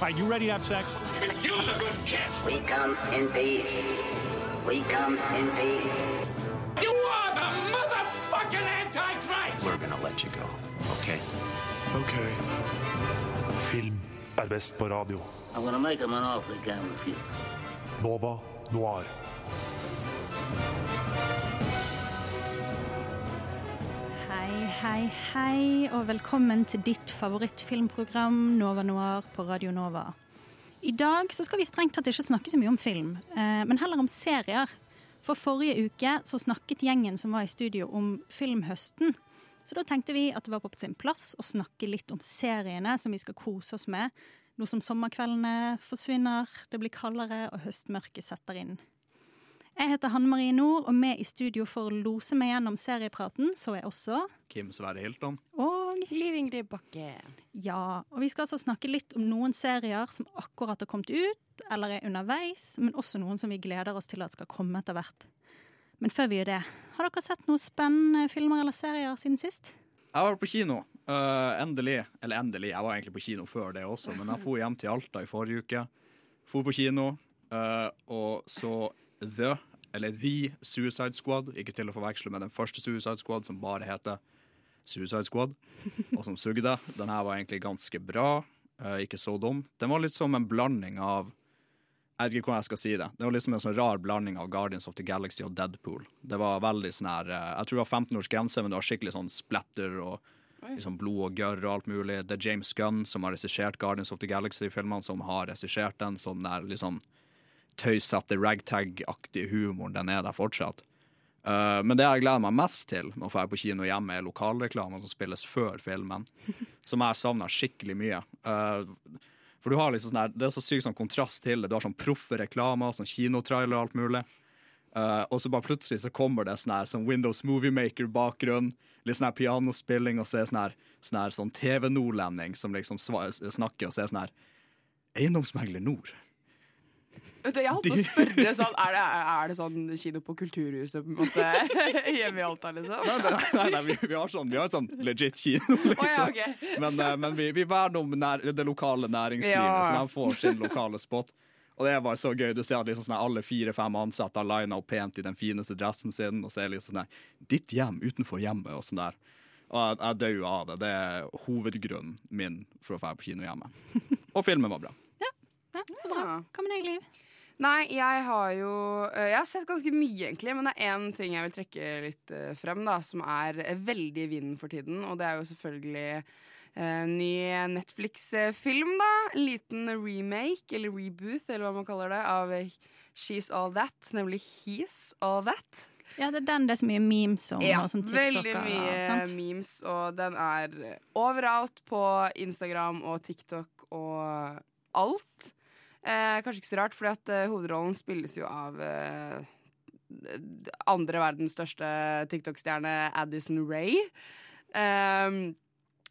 right, you ready to have sex? Give us a good kiss. We come in peace. We come in peace. You are the motherfucking Antichrist! We're gonna let you go, okay? Ok. Film er best på radio. I'm gonna make him an offer he can't refuse. Nova Noir. Hei, hei, og velkommen til ditt favorittfilmprogram Nova Noir på Radio Nova. I dag så skal vi strengt tatt ikke snakke så mye om film, eh, men heller om serier. For forrige uke så snakket gjengen som var i studio om filmhøsten. Så da tenkte vi at det var på sin plass å snakke litt om seriene som vi skal kose oss med, nå som sommerkveldene forsvinner, det blir kaldere og høstmørket setter inn. Jeg heter Hanne Marie Nord, og med i studio for å lose meg gjennom seriepraten, så er også Kim Sverre Hilton. Og Liv Ingrid Bakke. ja, og vi skal altså snakke litt om noen serier som akkurat har kommet ut, eller er underveis, men også noen som vi gleder oss til at skal komme etter hvert. Men før vi gjør det, har dere sett noen spennende filmer eller serier siden sist? Jeg har vært på kino. Uh, endelig. Eller endelig, jeg var egentlig på kino før det også, men jeg dro hjem til Alta i forrige uke. Dro på kino, uh, og så The, eller The Suicide Squad. Ikke til å forveksle med den første Suicide Squad, som bare heter Suicide Squad, og som sugde. Den her var egentlig ganske bra, eh, ikke så dum. Den var litt som en blanding av jeg vet ikke hvordan jeg skal si det. Det var liksom en sånn rar blanding av Guardians of the Galaxy og Deadpool. Det var veldig sånn her eh, Jeg tror det var 15 års grense, men det var skikkelig sånn splatter og liksom blod og gørr og alt mulig. Det er James Gunn som har regissert Guardians of the Galaxy-filmene, som har regissert den. Sånn der liksom tøysete, ragtag-aktige humoren, den er der fortsatt. Uh, men det jeg gleder meg mest til med å dra på kino hjemme, er lokalreklamer som spilles før filmen. Som jeg savner skikkelig mye. Uh, for du har liksom sånn der, Det er så sykt sånn kontrast til det. Du har sånn proffe reklamer, sånn kinotrailer og alt mulig. Uh, og så bare plutselig så kommer det sånn her sånn Windows Movie Maker-bakgrunn, litt sånn her pianospilling, og så er sånn her sånn, sånn TV-nordlending som liksom snakker, og så er sånn her Eiendomsmegler Nord. Vet du, jeg holdt på å spørre sånn Er det, er det sånn kino på Kulturhuset på en måte hjemme i Alta, liksom? Nei, nei, nei, nei vi, vi har sånn Vi har sånn legit kino, liksom. Oh, ja, okay. Men, eh, men vi, vi verner om nær, det lokale næringslivet, Ja. så de får sin lokale spot. Og det er bare så gøy. Du ser at liksom sånn alle fire-fem ansatte har lina opp pent i den fineste dressen sin, og så er det liksom sånn Ditt hjem utenfor hjemmet, og sånn der. Og jeg, jeg dør av det. Det er hovedgrunnen min for å dra på kino hjemme. Og filmen var bra. Ja, så bra. Hva med deg, Liv? Nei, jeg har jo øh, Jeg har sett ganske mye, egentlig, men det er én ting jeg vil trekke litt øh, frem, da, som er øh, veldig i vinden for tiden, og det er jo selvfølgelig en ny Netflix-film, da. En liten remake, eller reboot, eller hva man kaller det, av She's All That, nemlig He's All That. Ja, det er den det er så mye memes om, Ja, og sånn veldig mye og memes, og den er overalt på Instagram og TikTok og alt. Eh, kanskje ikke så rart, for eh, hovedrollen spilles jo av eh, andre verdens største TikTok-stjerne Addison Ray. Ehm,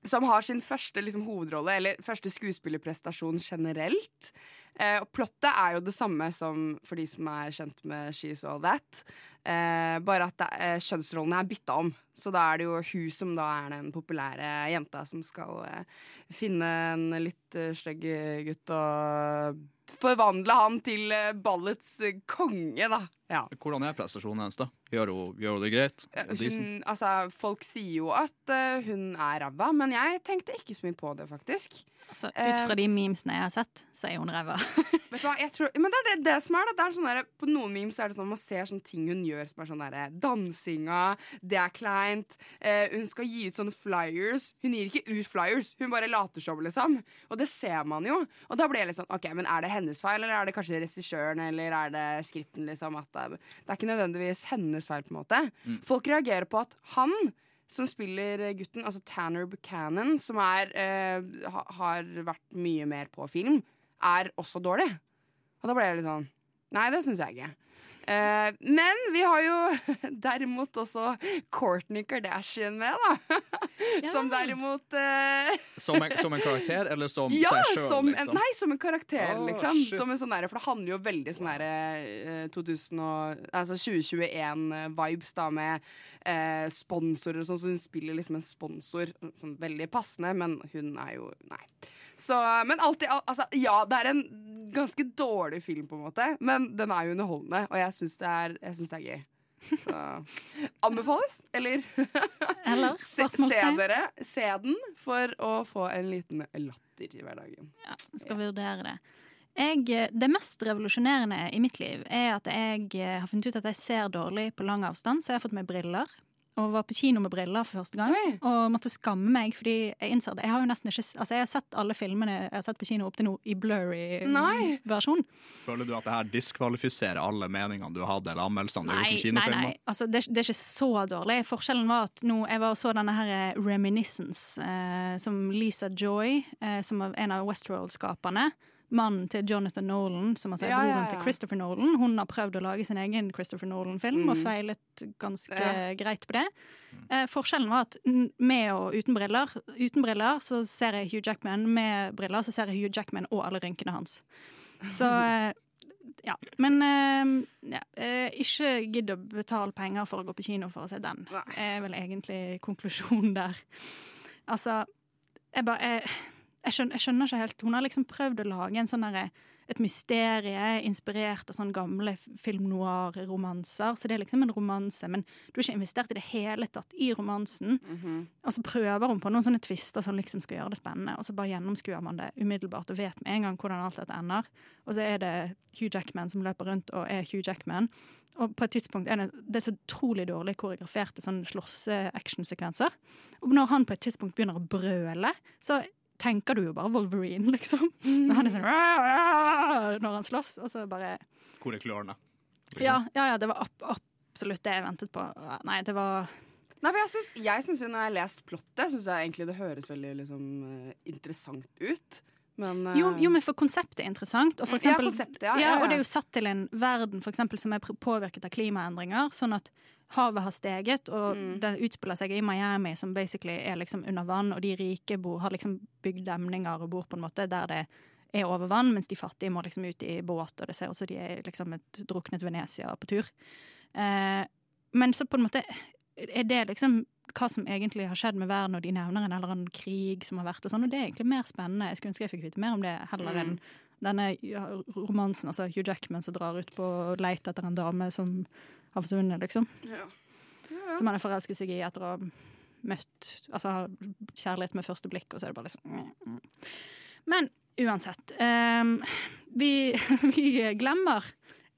som har sin første liksom, hovedrolle, eller første skuespillerprestasjon generelt. Eh, og plottet er jo det samme som for de som er kjent med She's All That. Eh, bare at det, eh, kjønnsrollene er bytta om. Så da er det jo hun som da er den populære jenta som skal finne en litt uh, stygg gutt og forvandle han til eh, ballets eh, konge, da. Ja. Hvordan er prestasjonen hennes, da? Gjør hun, gjør hun det greit? Er hun altså, folk sier jo at uh, hun er ræva, men jeg tenkte ikke så mye på det, faktisk. Altså, ut fra de memesene jeg har sett, så er hun ræva. Vet du hva, jeg tror, men det er det, det som er det. det er sånn der, på noen memes er det sånn man ser sånne ting hun gjør som er sånn derre Dansinga, det er kleint. Uh, hun skal gi ut sånne flyers. Hun gir ikke ut flyers, hun bare later som, liksom. Og det ser man jo. Og da blir jeg litt sånn OK, men er det hennes feil, eller er det kanskje regissøren, eller er det skripten, liksom? At det, er- det er ikke nødvendigvis hennes feil, på en måte. Folk reagerer på at han som spiller gutten, altså Tanner Buchanan, som er, eh, ha, har vært mye mer på film, er også dårlig. Og da ble jeg litt sånn Nei, det syns jeg ikke. Eh, men vi har jo derimot også Courtney Kardashian med, da. Som derimot eh, Som en, som en karakter, eller som ja, seg sjøl? liksom? nei, som en karakter, oh, liksom. shit. Som en sånn derre- for det handler jo veldig sånn derre eh, 2000 og, altså 2021-vibes da med eh, sponsorer og sånn, så hun spiller liksom en sponsor. Sånn veldig passende, men hun er jo Nei. Så, men alltid, al- altså, ja, det er en ganske dårlig film, på en måte, men den er jo underholdende, og jeg syns det, det er gøy. Så anbefales, eller Eller? se, se, dere, se den for å få en liten latter i hverdagen. Ja, skal skal vurdere det. Jeg, eh, det mest revolusjonerende i mitt liv er at jeg eh, har funnet ut at jeg ser dårlig på lang avstand, så jeg har fått meg briller. Og var på kino med briller for første gang. Oi. Og måtte skamme meg, fordi jeg innser det. jeg har jo nesten ikke Altså jeg har sett alle filmene jeg har sett på kino opp til nå i blurry Nei. versjon. Føler du at det her diskvalifiserer alle meningene du hadde, eller anmeldelsene du har Nei, gjort om nei, kinofilmer? nei. Altså, det, det er ikke så dårlig. Forskjellen var at nå, jeg var og så denne her eh, Reminiscence, eh, som Lisa Joy, eh, som er en av Westworld-skaperne, mannen til Jonathan Nolan, som altså er Ja, ja, broren ja. til Christopher Nolan, hun har prøvd å lage sin egen Christopher Nolan-film og feilet ganske Mm. Ja. greit på det. Eh, forskjellen var at med og uten briller Uten briller så ser jeg Hugh Jackman, med briller så ser jeg Hugh Jackman og alle rynkene hans. Så eh, ja. Men eh, ja, eh, ikke gidd å betale penger for å gå på kino for å se den. Nei. er vel egentlig konklusjonen der. Altså, jeg bare jeg, jeg, skjønner, jeg skjønner ikke helt Hun har liksom prøvd å lage en sånn der, et mysterie inspirert av sånne gamle film noir-romanser. Så det er liksom en romanse, men du har ikke investert i det hele tatt i romansen. Og så prøver hun på noen sånne twister som liksom skal gjøre det spennende, og så bare gjennomskuer man det umiddelbart og vet med en gang hvordan alt dette ender. Og så er det Hugh Jackman som løper rundt og er Hugh Jackman. Og på et tidspunkt er det, det er så utrolig dårlig koreograferte sånn slåsse-actionsekvenser. Og når han på et tidspunkt begynner å brøle, så tenker du jo bare Wolverine, liksom. Når han er sånn når han slåss, og så bare Hvor er klørne? Liksom. Ja, ja, ja det var ab absolutt det jeg ventet på. Nei, det var Nei, for jeg synes, jeg synes jo når jeg har lest plottet, syns jeg egentlig det høres veldig liksom, eh, interessant ut. Men uh... Jo, jo, men for konseptet er interessant. Og, for Ja, eksempel, konseptet, ja, ja, ja. og det er jo satt til en verden for eksempel, som er påvirket av klimaendringer. Sånn at havet har steget, og Mm. den utspiller seg i Miami, som basically er liksom under vann, og de rike bor, har liksom bygd demninger og bor på en måte der det er over vann, mens de fattige må liksom ut i båt, og det ser ut som de er liksom et druknet Venezia på tur. Eh, men så på en måte er det liksom hva som egentlig har skjedd med verden, og de nevner en eller annen krig som har vært, og sånn, og det er egentlig mer spennende. Jeg skulle ønske jeg fikk vite mer om det, heller Mm. enn denne romansen, altså Hugh Jackman som drar ut på leit etter en dame som har forsvunnet, liksom. ja. Som han er forelsket seg i etter å ha møtt Altså ha kjærlighet med første blikk, og så er det bare liksom mm, mm. Men uansett. Um, vi, vi glemmer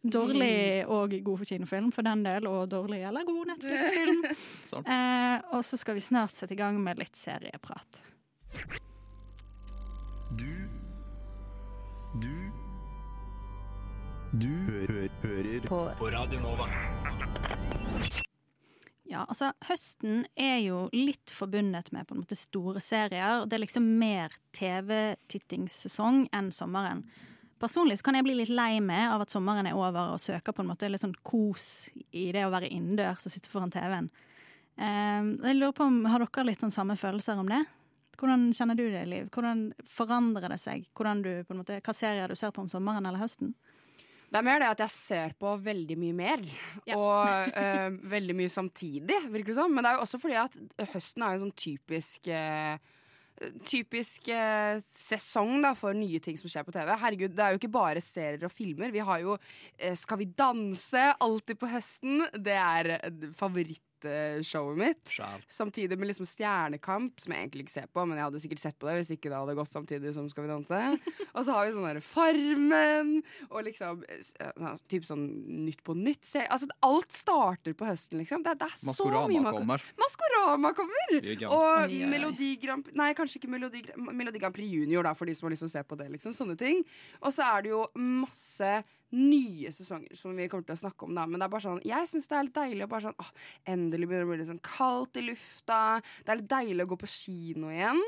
dårlig og god kinofilm for den del, og dårlig eller god Netflix-film. Eh, og så skal vi snart sette i gang med litt serieprat. Du Du Du hø hø hører på. Radio Nova. Ja, altså Høsten er jo litt forbundet med på en måte store serier. Det er liksom mer TV-tittingssesong enn sommeren. Personlig så kan jeg bli litt lei meg av at sommeren er over og søker på en måte litt sånn kos i det å være innendørs og sitte foran TV-en. Eh, jeg lurer på om, Har dere litt sånn samme følelser om det? Hvordan kjenner du det, Liv? Hvordan forandrer det seg? Hvordan du, på en måte, hva serier du ser på om sommeren eller høsten? Det er mer det at jeg ser på veldig mye mer, Ja. og uh, veldig mye samtidig, virker det som. Men det er jo også fordi at høsten er jo sånn typisk uh, Typisk eh, sesong da for nye ting som skjer på TV. Herregud, Det er jo ikke bare serier og filmer. Vi har jo Skal vi danse alltid på høsten. Det er eh, favorittshowet mitt. Sjæl. Samtidig med liksom Stjernekamp, som jeg egentlig ikke ser på, men jeg hadde sikkert sett på det hvis ikke det hadde gått samtidig som Skal vi danse. Og så har vi sånn derre Farmen, og liksom sånn- typ sånn Nytt på nytt. Se- Altså, alt starter på høsten, liksom. Det, det er så mye Maskorama man kommer. Maskorama kommer! Og. Melodi Grand Prix Nei, kanskje ikke Melodi, Melodi Grand Prix Junior, da, for de som har lyst til å se på det. liksom, Sånne ting. Og så er det jo masse nye sesonger som vi kommer til å snakke om, da. Men det er bare sånn, jeg syns det er litt deilig å bare sånn åh, Endelig begynner det å bli litt sånn kaldt i lufta. Det er litt deilig å gå på kino igjen.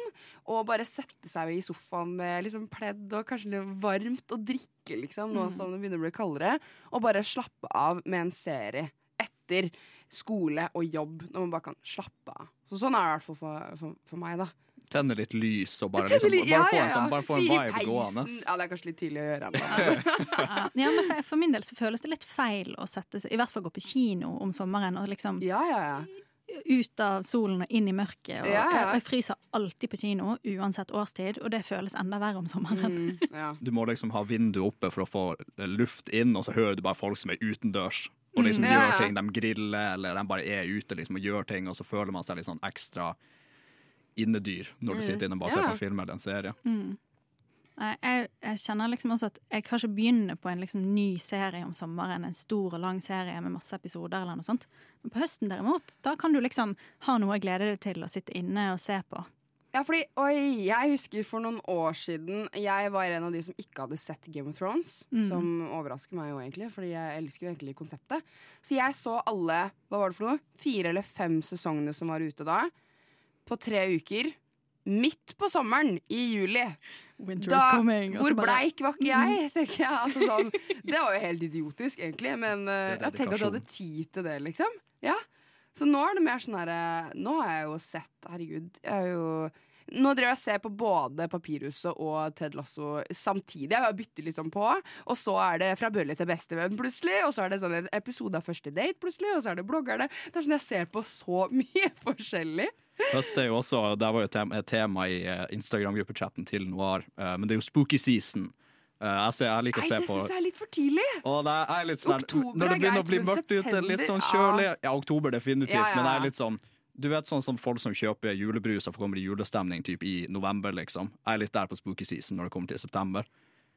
Og bare sette seg i sofaen med liksom pledd og kanskje litt varmt og drikke, liksom, nå som det begynner å bli kaldere. Og bare slappe av med en serie etter skole og jobb, når man bare kan slappe av. Så sånn er det i hvert fall for, for, for meg, da. Tenne litt lys og bare, liksom, bare ja, få en, sånn, bare få en vibe gående. Ja, det er kanskje litt tidlig å gjøre ennå. Ja, men for, for min del så føles det litt feil å sette seg I hvert fall gå på kino om sommeren og liksom Ja, ja, ja. ut av solen og inn i mørket. Og Ja, ja. Jeg, jeg fryser alltid på kino, uansett årstid, og det føles enda verre om sommeren. Mm, ja. Du må liksom ha vinduet oppe for å få luft inn, og så hører du bare folk som er utendørs. Og liksom Mm. Ja, gjør ting, De griller eller de bare er ute liksom, og gjør ting, og så føler man seg litt sånn ekstra innedyr når du sitter inne og bare ser Mm. På film eller en serie. Nei, jeg, jeg kjenner liksom også at jeg kan ikke begynne på en liksom ny serie om sommeren, en stor og lang serie med masse episoder eller noe sånt. Men på høsten derimot, da kan du liksom ha noe å glede deg til å sitte inne og se på. Ja, fordi, oi, jeg husker for noen år siden Jeg var en av de som ikke hadde sett Game of Thrones. Som overrasker meg jo egentlig, fordi jeg elsker jo egentlig konseptet. Så jeg så alle hva var det for noe? fire eller fem sesongene som var ute da. På tre uker. Midt på sommeren, i juli. Winter Da, is coming. hvor bare- bleik var ikke jeg? tenker jeg altså, sånn, Det var jo helt idiotisk, egentlig. Men uh, er jeg tenker at du hadde tid til det, liksom. Ja. Så nå er det mer sånn herre Nå har jeg jo sett Herregud, jeg har jo nå driver jeg og ser på både Papirhuset og Ted Lasso samtidig. Jeg bytter liksom på. Og så er det Fra bølle til bestevenn plutselig. Og så er det sånn en episode av Første date plutselig. Og så er det bloggerne. Det er sånn Jeg ser på så mye forskjellig. Høst er jo også, Det var jo et tema, tema i eh, Instagram-gruppechatten til Noir, eh, men det er jo spooky season. Eh, jeg, ser, jeg liker Nei, å se det på syns jeg er litt for tidlig. Det er litt sånn Oktober Når det er begynner å bli mørkt ute, litt sånn kjølig Ja, oktober definitivt, Ja, ja, men det er litt sånn du vet sånn som folk som kjøper julebrus og kommer i julestemning typ i november, liksom. Jeg er litt der på spooky season når det kommer til september.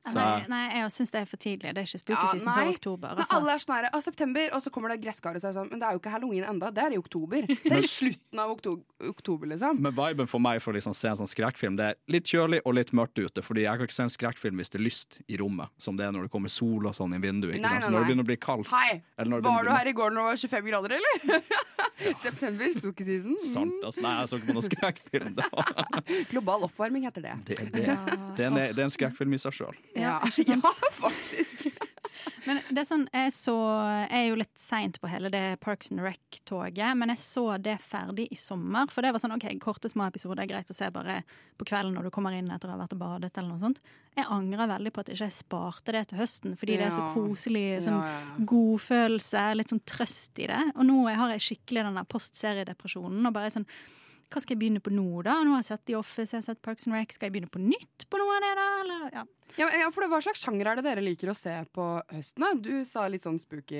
Så Nei, jeg- nei, jeg syns det er for tidlig. Det er ikke spooky Ja, før oktober. Altså. alle er sånn her, september, og så kommer det gresskar og så er sånn Men det er jo ikke halloween enda, det er i oktober. Det er i slutten av oktober, oktober liksom. Men viben for meg for å liksom se en sånn skrekkfilm, det er litt kjølig og litt mørkt ute. Fordi jeg kan ikke se en skrekkfilm hvis det er lyst i rommet, som det er når det kommer sol og sånn i vinduet. Ikke Nei, sant? Så nei, når det begynner å bli kaldt Hei, eller når det var du her i går når det var 25 grader, eller? September, spooky season. Mm. Sant, altså. Nei, jeg så ikke på noen skrekkfilm. da. Global oppvarming heter det. det, det, det, er en, det er en skrekkfilm i seg sjøl. Ja, Ja, ja faktisk. Men det er sånn, jeg, så, jeg er jo litt seint på hele det Parks and Rec-toget, men jeg så det ferdig i sommer. For det var sånn, ok, korte små episoder er greit å se bare på kvelden når du kommer inn etter å ha vært og badet. eller noe sånt. Jeg angrer veldig på at jeg ikke sparte det til høsten, fordi det er så koselig. sånn Ja, ja, ja. godfølelse, litt sånn trøst i det. Og nå har jeg skikkelig den der postseriedepresjonen. Og bare sånn Hva skal jeg begynne på nå, da? Nå har jeg sett The Office, jeg har sett Parks and Rec. Skal jeg begynne på nytt på noe av det, da? Eller, ja. Ja, ja, for det, Hva slags sjanger er det dere liker å se på høsten? da? Du sa litt sånn spooky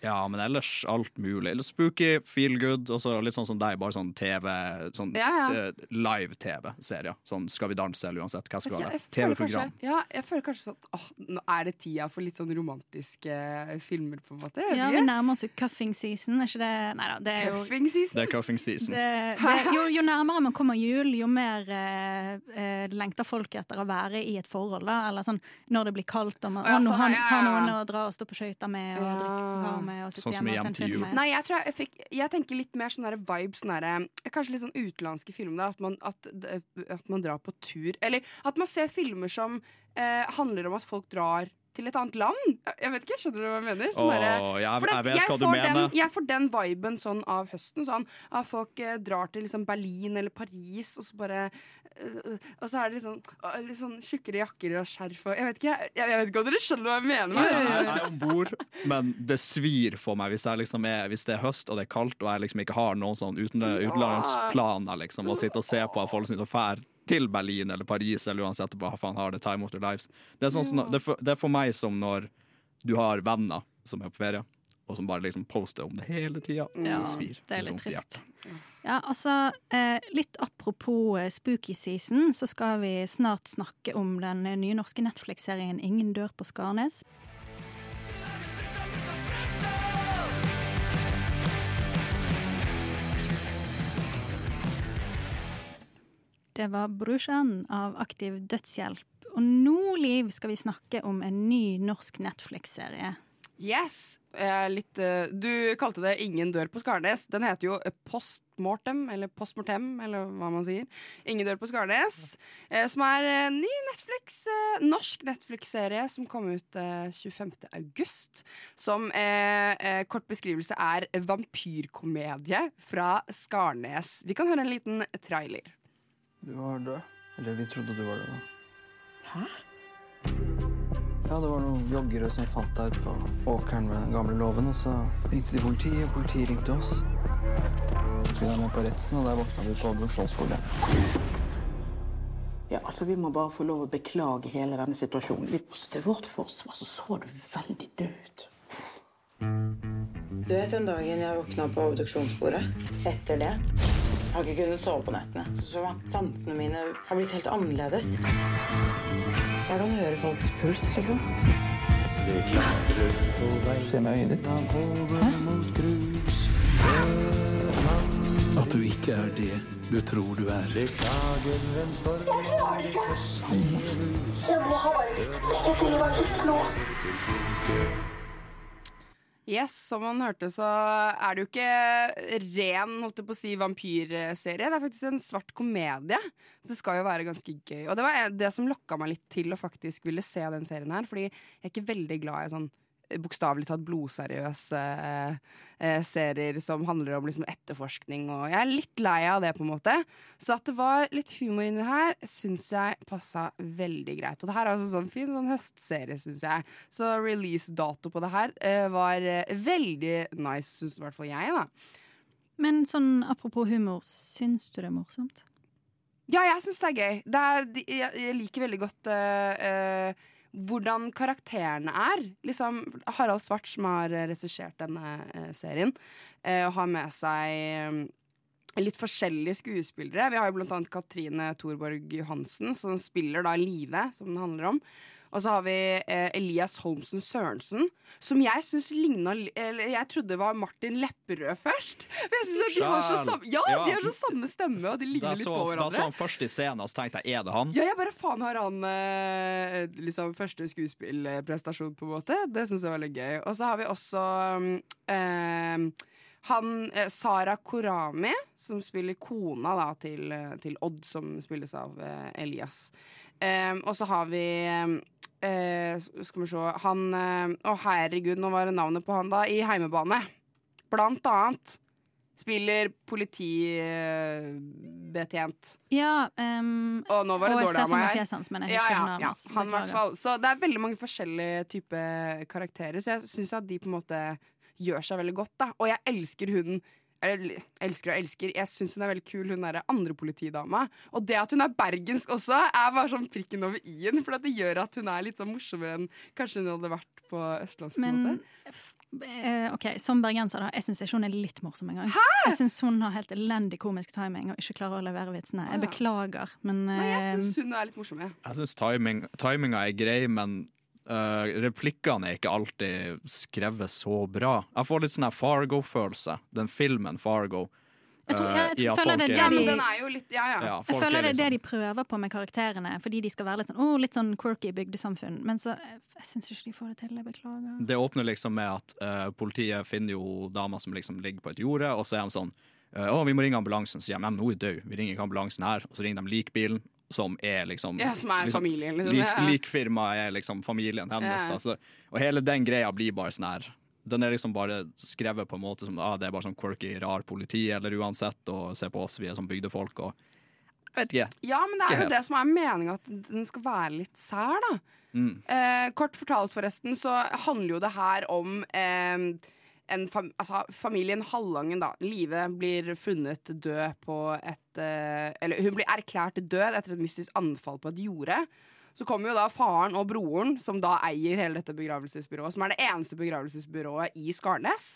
Ja, men ellers alt mulig. Eller spooky, feel good, og så litt sånn som deg, bare sånn TV, sånn Ja, ja. eh, live-TV-serier. Sånn Skal vi danse, eller uansett hva skal være. TV-program. Ja, jeg føler kanskje sånn åh, Nå er det tida for litt sånn romantiske filmer, på en måte. Ja, vi nærmer oss jo cuffing season, er ikke det? Nei da, det er jo Cuffing season. Det er cuffing season. det, det, jo, jo nærmere man kommer jul, jo mer eh, eh, lengter folk etter å være i et forhold. Da. Eller sånn når det blir kaldt og man ja, sånn, har, ja, ja, har noen å dra og stå på skøyter med og Ja. drikke kakao med og sitte Sånn som hjemme og se Hjem til film jul. med. Nei, jeg, tror jeg, jeg, fikk, jeg tenker litt mer sånn vibe, sånn derre- kanskje litt sånn utenlandske filmer. At, man, at, at man drar på tur. Eller at man ser filmer som eh, handler om at folk drar til et annet land. Jeg, jeg vet ikke, Skjønner du hva jeg mener? Sånn Åh, jeg, For det- jeg du får. Den, jeg får den viben sånn av høsten. Sånn, at folk eh, drar til liksom Berlin eller Paris, og så bare øh, Og så er det sånn, eh, litt sånn tjukkere jakker og skjerf og Jeg vet ikke jeg, jeg vet ikke om dere skjønner hva jeg mener. Jeg, jeg, jeg er om bord, men det svir for meg hvis, jeg liksom er, hvis det er høst og det er kaldt og jeg liksom ikke har noen sånn uten, utenlandsplaner liksom, og sitter og ser på at folk sitter og fær til Berlin eller Paris eller uansett hva faen har det time of their lives. Det er, sånn som, det, er for, det er for meg som når du har venner som er på ferie, og som bare liksom poster om det hele tida. Ja, det svir. det er litt trist. Ja, altså, eh, litt apropos eh, spooky season, så skal vi snart snakke om den eh, nye norske Netflix-serien Ingen dør på Skarnes. Det var Brusjan av Aktiv dødshjelp. Og nå, Liv, skal vi snakke om en ny norsk Netflix-serie. yes! eh, litt, eh, du kalte det 'Ingen dør på Skarnes'. Den heter jo Postmortem, eller Postmortem, eller hva man sier. 'Ingen dør på Skarnes', eh, som er en ny Netflix, norsk Netflix-serie som kom ut eh, 25. august. Som kort beskrivelse er vampyrkomedie fra Skarnes. Vi kan høre en liten trailer. Du var død. Eller vi trodde du var død. da. Hæ? Ja, det var noen joggere som fant deg ute på åkeren ved den gamle låven, og så ringte de politiet, og politiet ringte oss. vi var med på retsen, og der våkna vi på obduksjonsbordet. Ja, altså Vi må bare få lov å beklage hele denne situasjonen. Vi, altså, til vårt forsvar så så du veldig død ut. Du vet den dagen jeg våkna på obduksjonsbordet? Etter det jeg har ikke kunnet sove på nettene. Så sansene mine har blitt helt annerledes. Jeg kan høre folks puls, liksom. Se med øyet ditt. At du ikke er det du tror du er. Yes, som man hørte, så er det jo ikke ren holdt jeg på å si, vampyrserie. Det er faktisk en svart komedie, så det skal jo være ganske gøy. Og det var det som lokka meg litt til å faktisk ville se den serien her, fordi jeg er ikke veldig glad i sånn bokstavelig talt blodseriøse eh, eh, serier som handler om liksom etterforskning, og jeg er litt lei av det, på en måte. Så at det var litt humor inni her, syns jeg passa veldig greit. Og det her er også sånn fin sånn høstserie, syns jeg. Så release-dato på det her eh, var eh, veldig nice, syns i hvert fall jeg, da. Men sånn apropos humor, syns du det er morsomt? Ja, jeg syns det er gøy. Det er, jeg, jeg liker veldig godt uh, eh, hvordan karakterene er. Liksom, Harald Svart, som har regissert denne eh, serien, eh, har med seg eh, litt forskjellige skuespillere. Vi har jo annet Katrine Thorborg Johansen, som spiller da Live, som den handler om. Og så har vi eh, Elias Holmsen Sørensen, som jeg syns ligna Eller jeg trodde var Martin Lepperød først. Men jeg synes at de har så samme, ja, Ja. de har så samme stemme, og de ligner litt på hverandre. da så han først i scenen, og så tenkte jeg er det han? Ja, jeg bare faen har han eh, liksom første skuespillprestasjon, på en måte. Det syns jeg var veldig gøy. Og så har vi også eh, han eh, Sara Korami, som spiller kona da, til, eh, til Odd, som spilles av eh, Elias. Eh, og så har vi eh, Skal vi se Han eh, Å, herregud, nå var det navnet på han, da. I Heimebane. Blant annet. Spiller politibetjent. Ja um, Og nå var det dårlig av for meg fjeset hans, men jeg Ja, ja, ja, han hvert fall. Så det er veldig mange forskjellige typer karakterer, så jeg syns at de på en måte gjør seg veldig godt. da Og jeg elsker hun eller elsker og elsker. Jeg syns hun er veldig kul, hun derre andre politidama. Og det at hun er bergensk også, er bare sånn prikken over i-en. For det gjør at hun er litt sånn morsommere enn kanskje hun hadde vært på østlands. på en Men måte. eh, ok, som bergenser, da. Jeg syns ikke hun er litt morsom engang. Jeg syns hun har helt elendig komisk timing og ikke klarer å levere vitsene. Jeg beklager, men Nei, jeg eh, syns hun er litt morsom, jeg. Jeg syns timinga er grei, men uh, replikkene er ikke alltid skrevet så bra. Jeg får litt sånn her Fargo-følelse. Den filmen Fargo. Jeg tror- jeg tror- i at føler det er litt Ja, ja. Jeg føler er det er det liksom- de prøver på med karakterene, fordi de skal være litt sånn, oh, litt sånn quirky bygdesamfunn. Men så jeg syns ikke de får det til. Jeg beklager. Det åpner liksom med at uh, politiet finner jo dama som liksom ligger på et jorde, og så er de sånn Å, vi må ringe ambulansen. Så sier de ja, men hun er død. Vi ringer ikke ambulansen her. Og så ringer de likbilen, som er liksom Ja, som er liksom, familien, liksom. Lik, Ja, likfirmaet er liksom familien hennes. Ja. Da, så, og hele den greia blir bare sånn her Den er liksom bare skrevet på en måte som ah, det er bare sånn quirky, rar politi, eller uansett, og se på oss, vi er sånn bygdefolk, og Jeg vet ikke. Ja, men det er jo det som er meninga, at den skal være litt sær, da. Mm. Eh, kort fortalt, forresten, så handler jo det her om eh, fam altså, familien Hallangen, da. Live blir funnet død på et eh, Eller hun blir erklært død etter et mystisk anfall på et jorde. Så kommer jo da faren og broren, som da eier hele dette begravelsesbyrået, som er det eneste begravelsesbyrået i Skarnes.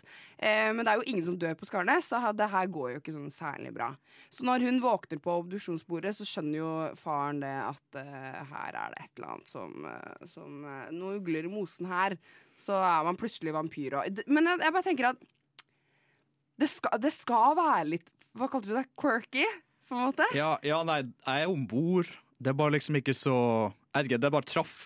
Eh, men det er jo ingen som dør på Skarnes, så det her går jo ikke sånn særlig bra. Så når hun våkner på obduksjonsbordet, så skjønner jo faren det at eh, her er det et eller annet som, eh, som eh, Noe ugler i mosen her. Så er man plutselig vampyr og Men jeg, jeg bare tenker at det skal, det skal være litt Hva kalte du det? Quirky? På en måte? Ja, ja, nei, jeg er om bord. Det er bare liksom ikke så Jeg vet ikke, det bare traff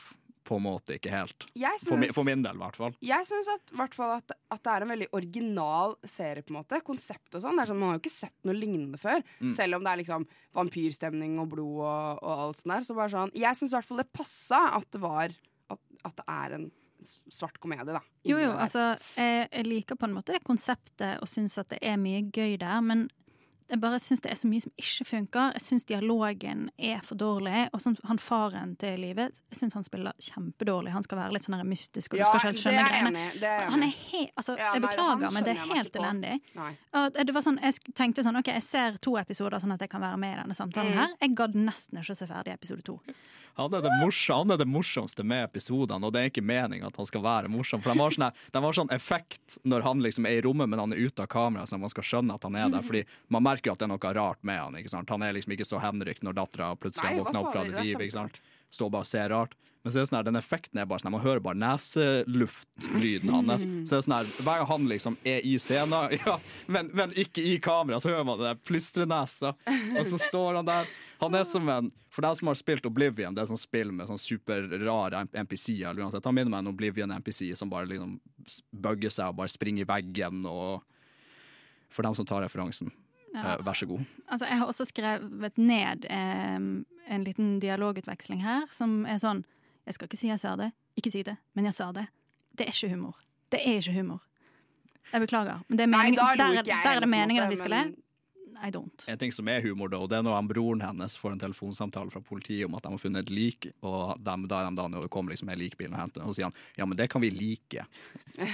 på en måte ikke helt. Jeg For, min, for min del, i hvert fall. Jeg syns at, at, at det er en veldig original serie. på en måte Konsept og sånn. Sånn, Man har jo ikke sett noe lignende før. Mm. Selv om det er liksom vampyrstemning og blod og, og alt sånt der. Så bare sånn Jeg syns i hvert fall det passa at det var At, at det er en svart komedie, da. Jo, jo, altså, jeg, jeg liker på en måte det konseptet og syns at det er mye gøy der, men jeg bare syns det er så mye som ikke funker. Jeg syns dialogen er for dårlig. Og sånn, han faren til livet, jeg syns han spiller kjempedårlig. Han skal være litt sånn her mystisk, og du Ja, skal ikke helt skjønne greiene. Han er helt altså, Ja, jeg nei, beklager, men det er helt elendig. Det var sånn, jeg tenkte sånn, ok, jeg ser to episoder sånn at jeg kan være med i denne samtalen Mm. her. Jeg gadd nesten ikke å se ferdig episode to. Han er, det morsom, han er det morsomste med episodene, og det er ikke meninga at han skal være morsom. For de har, sånne, de har sånn effekt når han liksom er i rommet, men han er ute av kamera, så man skal skjønne at han er der. Fordi man merker jo at det er noe rart med han. ikke sant? Han er liksom ikke så henrykt når dattera plutselig har opp fra det det livet. ikke sant? Står bare og ser rart. Men så er det sånn her, den effekten er bare sånn, man hører bare neseluftlyden hans. Så det er sånn her, Hver gang han liksom er i scenen, ja, men, men ikke i kamera, så hører man det der plystrenesa, og så står han der. Han er som en, For deg som har spilt Oblivion, det er sånn spill med sånn superrare uansett, han minner meg om en Oblivion-NPC som bare liksom bugger seg og bare springer i veggen. og For dem som tar referansen, Ja. eh, vær så god. Altså, jeg har også skrevet ned eh, en liten dialogutveksling her, som er sånn Jeg skal ikke si jeg sa det, ikke si det, men jeg sa det. Det er ikke humor. Det er ikke humor. Jeg beklager. Men det er Nei, meningen, lo der, der er det meningen at vi skal le. I don't. En ting som er humor, da, og det er når han broren hennes får en telefonsamtale fra politiet om at de har funnet et lik, og de, da er de da når det kommer liksom en likbil og henter den, og så sier han ja, men det kan vi like.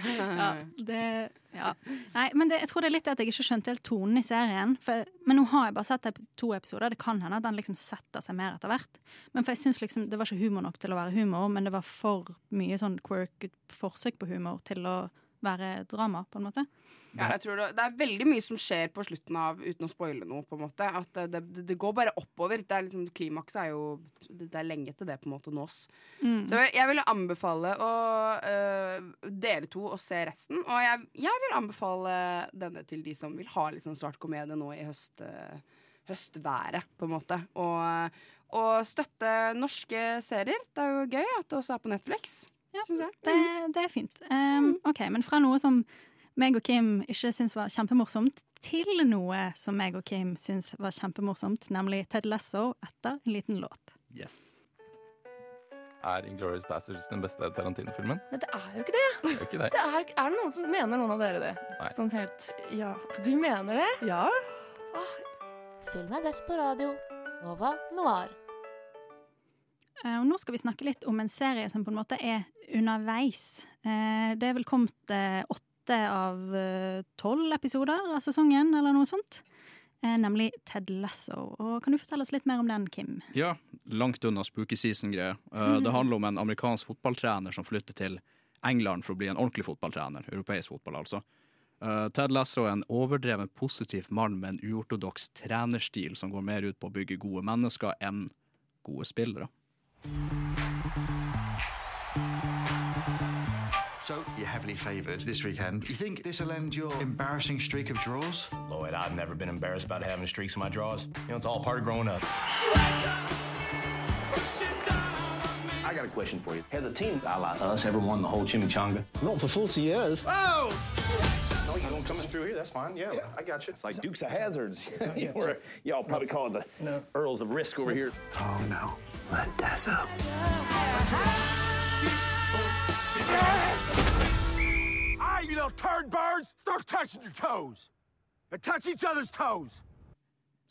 Ja, det, ja. Nei, men det, jeg tror det er litt det at jeg ikke skjønte helt tonen i serien. For, men nå har jeg bare sett to episoder. Det kan hende at den liksom setter seg mer etter hvert. Men for jeg synes liksom det var ikke humor nok til å være humor, men det var for mye sånn quirk, forsøk på humor til å være drama, på en måte. Ja, jeg tror det, det er veldig mye som skjer på slutten av, uten å spoile noe, på en måte. At det, det, det går bare oppover. Det er liksom, Klimakset er jo Det er lenge til det på en måte nås. Mm. Så jeg, jeg vil anbefale å, øh, dere to å se resten. Og jeg, jeg vil anbefale denne til de som vil ha litt sånn svart komedie nå i høst, øh, høstværet, på en måte. Og, og støtte norske serier. Det er jo gøy at det også er på Netflix. Jeg. Det, det er fint. Um, ok, Men fra noe som meg og Kim ikke syns var kjempemorsomt, til noe som meg og Kim syns var kjempemorsomt, nemlig Ted Lasso etter en liten låt. Yes. Er Inglourious Bastards den beste Tarantino-filmen? Det er jo ikke det. Det er ikke det. det er, er det noen som mener noen av dere det? Nei. Sånn helt Ja. Du mener det? Ja. Film er best på radio. Nova Noir. Eh, Og nå skal vi snakke litt om en serie som på en måte er underveis. Eh, Det er vel kommet eh, åtte av tolv episoder av sesongen, eller noe sånt. Nemlig Ted Lasso. Og kan du fortelle oss litt mer om den, Kim? Ja, langt unna spooky season-greier. Det handler om en amerikansk fotballtrener som flytter til England for å bli en ordentlig fotballtrener. Europeisk fotball, altså. Ted Lasso er en overdreven positiv mann med en uortodoks trenerstil som går mer ut på å bygge gode mennesker enn gode spillere. So, you're heavily favoured this weekend. You think this will end your embarrassing streak of draws? Lloyd, I've never been embarrassed about having streaks in my draws. You know, it's all part of growing up. I got a question for you. Has a team a la us ever won the whole chimichanga? Not for 40 years. Oh! No, you don't coming through here. That's fine. Yeah, I got you. It's like Dukes of Hazards. you were, y'all probably call it the Earls of Risk over here. Oh no. Let that's up. All right, you little turd birds, start touching your toes. And touch each other's toes.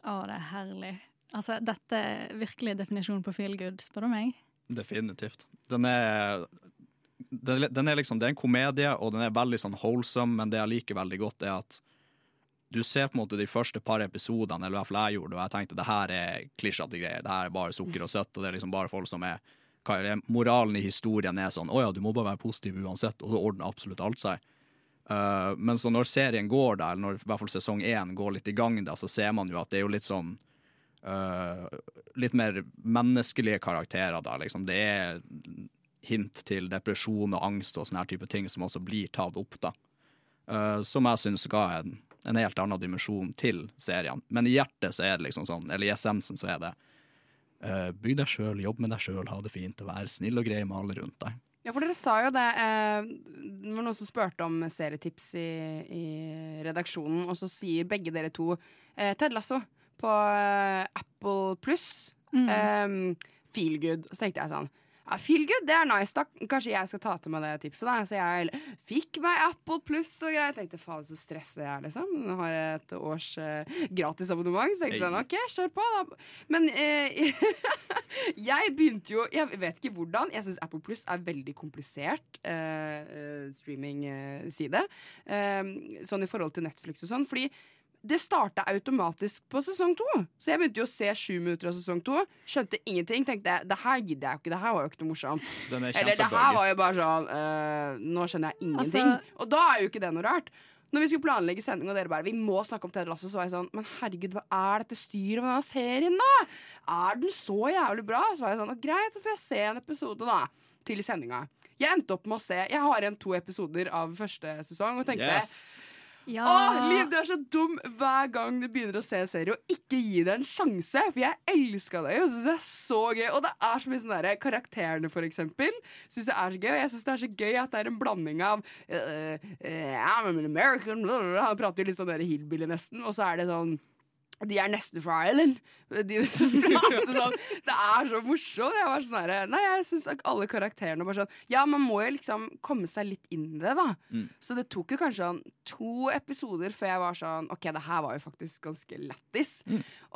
Å, det er herlig. Altså, dette er virkelig definisjonen på feel good, spør du meg. Definitivt. Den er, den, er liksom, det er en komedie, og den er veldig sånn wholesome, men det jeg liker veldig godt, er at du ser på en måte de første par episodene, eller i hvert fall jeg gjorde, og jeg tenkte det her er klisjete greier, det her er bare sukker og søtt, og det er liksom bare folk som er Moralen i historien er sånn 'Å ja, du må bare være positiv uansett', og så ordner absolutt alt seg. Uh, men så når serien går der, eller når i hvert fall sesong én går litt i gang, da, så ser man jo at det er jo litt sånn uh, Litt mer menneskelige karakterer, da. Liksom. Det er hint til depresjon og angst og sånne her type ting som også blir tatt opp, da. Uh, som jeg syns ga en, en helt annen dimensjon til serien. Men i hjertet så er det liksom sånn, eller i essensen så er det uh, bygg deg sjøl, jobb med deg sjøl, ha det fint og vær snill og grei med alle rundt deg. Ja, for dere sa jo det eh, Det var noen som spurte om serietips i, i redaksjonen, og så sier begge dere to eh, Ted Lasso på eh, Apple pluss. Mm. Um, feel good. Så tenkte jeg sånn Ja, feel good, det er nice. Da kanskje jeg skal ta til meg det tipset. da Så jeg fikk meg Apple Pluss og greier. Tenkte faen, så stressa jeg er, liksom. Jeg har et års uh, gratisabonnement. Så jeg tenkte sånn, OK, kjør på, da. Men uh, jeg begynte jo Jeg vet ikke hvordan. Jeg syns Apple Pluss er veldig komplisert uh, eh, streaming-side. Eh, sånn i forhold til Netflix og sånn. Fordi det starta automatisk på sesong to. Så jeg begynte jo å se sju minutter av sesong to. Skjønte ingenting. Tenkte det her gidder jeg jo ikke. Det her var jo ikke noe morsomt. Er Eller det her var jo bare sånn øh, Nå skjønner jeg ingenting. Altså- og da er jo ikke det noe rart. Når vi skulle planlegge sending, og dere bare Vi må snakke om Ted Lasso, så var jeg sånn Men herregud, hva er dette styret med denne serien, da? Er den så jævlig bra? Så var jeg sånn «Å, Greit, så får jeg se en episode, da. Til sendinga. Jeg endte opp med å se Jeg har igjen to episoder av første sesong, og tenkte Yes. Ja. Åh, Liv, du er så dum hver gang du begynner å se en serie og ikke gi det en sjanse. For jeg elska det jo. Synes det er så gøy Og det er så mye sånn derre Karakterene, for eksempel, syns det er så gøy. Og jeg syns det er så gøy at det er en blanding av uh, I'm an American blah, blah, blah. Han prater jo litt sånn der hillbilly, nesten. Og så er det sånn de er nesten fra Ireland. De som prater sånn. Det er så morsomt. Jeg var sånn der, Nei, jeg syns alle karakterene bare sånn Ja, man må jo liksom komme seg litt inn i det, da. Mm. Så det tok jo kanskje sånn to episoder før jeg var sånn OK, det her var jo faktisk ganske lættis.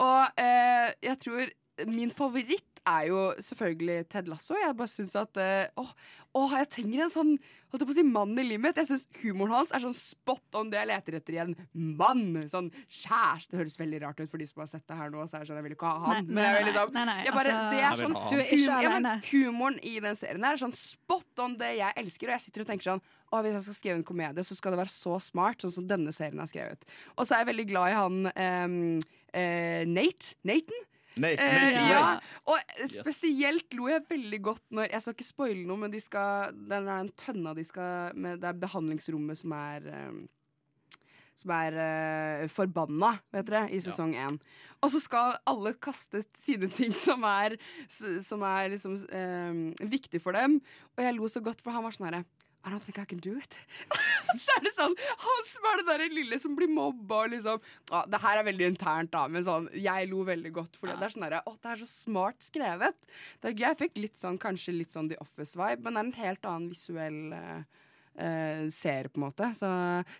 Og eh, jeg tror min favoritt er jo selvfølgelig Ted Lasso. Jeg bare syns at eh, åh, åh, jeg trenger en sånn holdt jeg på å si mann i livet mitt. Jeg syns humoren hans er sånn spot on det jeg leter etter i en mann. Sånn kjæreste. Det høres veldig rart ut for de som har sett det her nå. Så er sånn, jeg vil ikke ha han. Nei, men jeg vil liksom nei, nei, jeg bare, altså- Det er sånn. Du er ikke ja, men alene. Humoren i den serien her er sånn spot on det jeg elsker. Og jeg sitter og tenker sånn Åh, hvis jeg skal skrive en komedie, så skal det være så smart, sånn som denne serien er skrevet. Og så er jeg veldig glad i han ehm, eh, Nate. Nathan? Nate, Eh, Nate, ja. Og spesielt lo jeg veldig godt når Jeg skal ikke spoile noe, men de skal den, er den tønna de skal med, Det er behandlingsrommet som er um, som er uh, forbanna, vet dere, i sesong én. Og så skal alle kaste sine ting som er, som er liksom um, viktig for dem. Og jeg lo så godt, for han var sånn herre I don't think I can do it. så er det sånn Han som er det der lille som blir mobba og liksom ah, Det her er veldig internt, da, men sånn Jeg lo veldig godt, for det er sånn derre Å, det er så smart skrevet. Det er, gøy. jeg fikk litt sånn, kanskje litt sånn The Office-vibe, men det er en helt annen visuell uh, uh, serie, på en måte. Så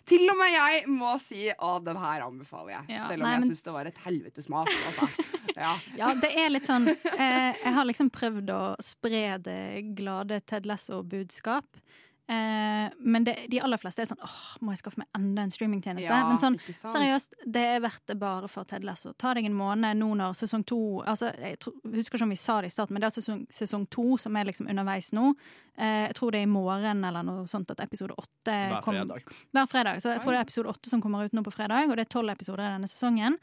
til og med jeg må si å, den her anbefaler jeg. Ja, Selv om nei, jeg syns det var et helvetes mas. Altså. Ja. Ja, det er litt sånn eh, Jeg har liksom prøvd å spre det glade Ted Lasso-budskap. Eh, men det, de aller fleste er sånn åh, må jeg skaffe meg enda en streamingtjeneste? Ja, men sånn, seriøst, det er verdt det bare for Ted Lasso. Ta deg en måned nå når sesong to altså, Jeg tror, husker ikke om vi sa det i starten, men det er sesong, sesong to som er liksom underveis nå. Eh, jeg tror det er i morgen eller noe sånt at episode åtte Hver kom- fredag. Hver fredag. Så jeg tror det er episode åtte som kommer ut nå på fredag, og det er tolv episoder i denne sesongen.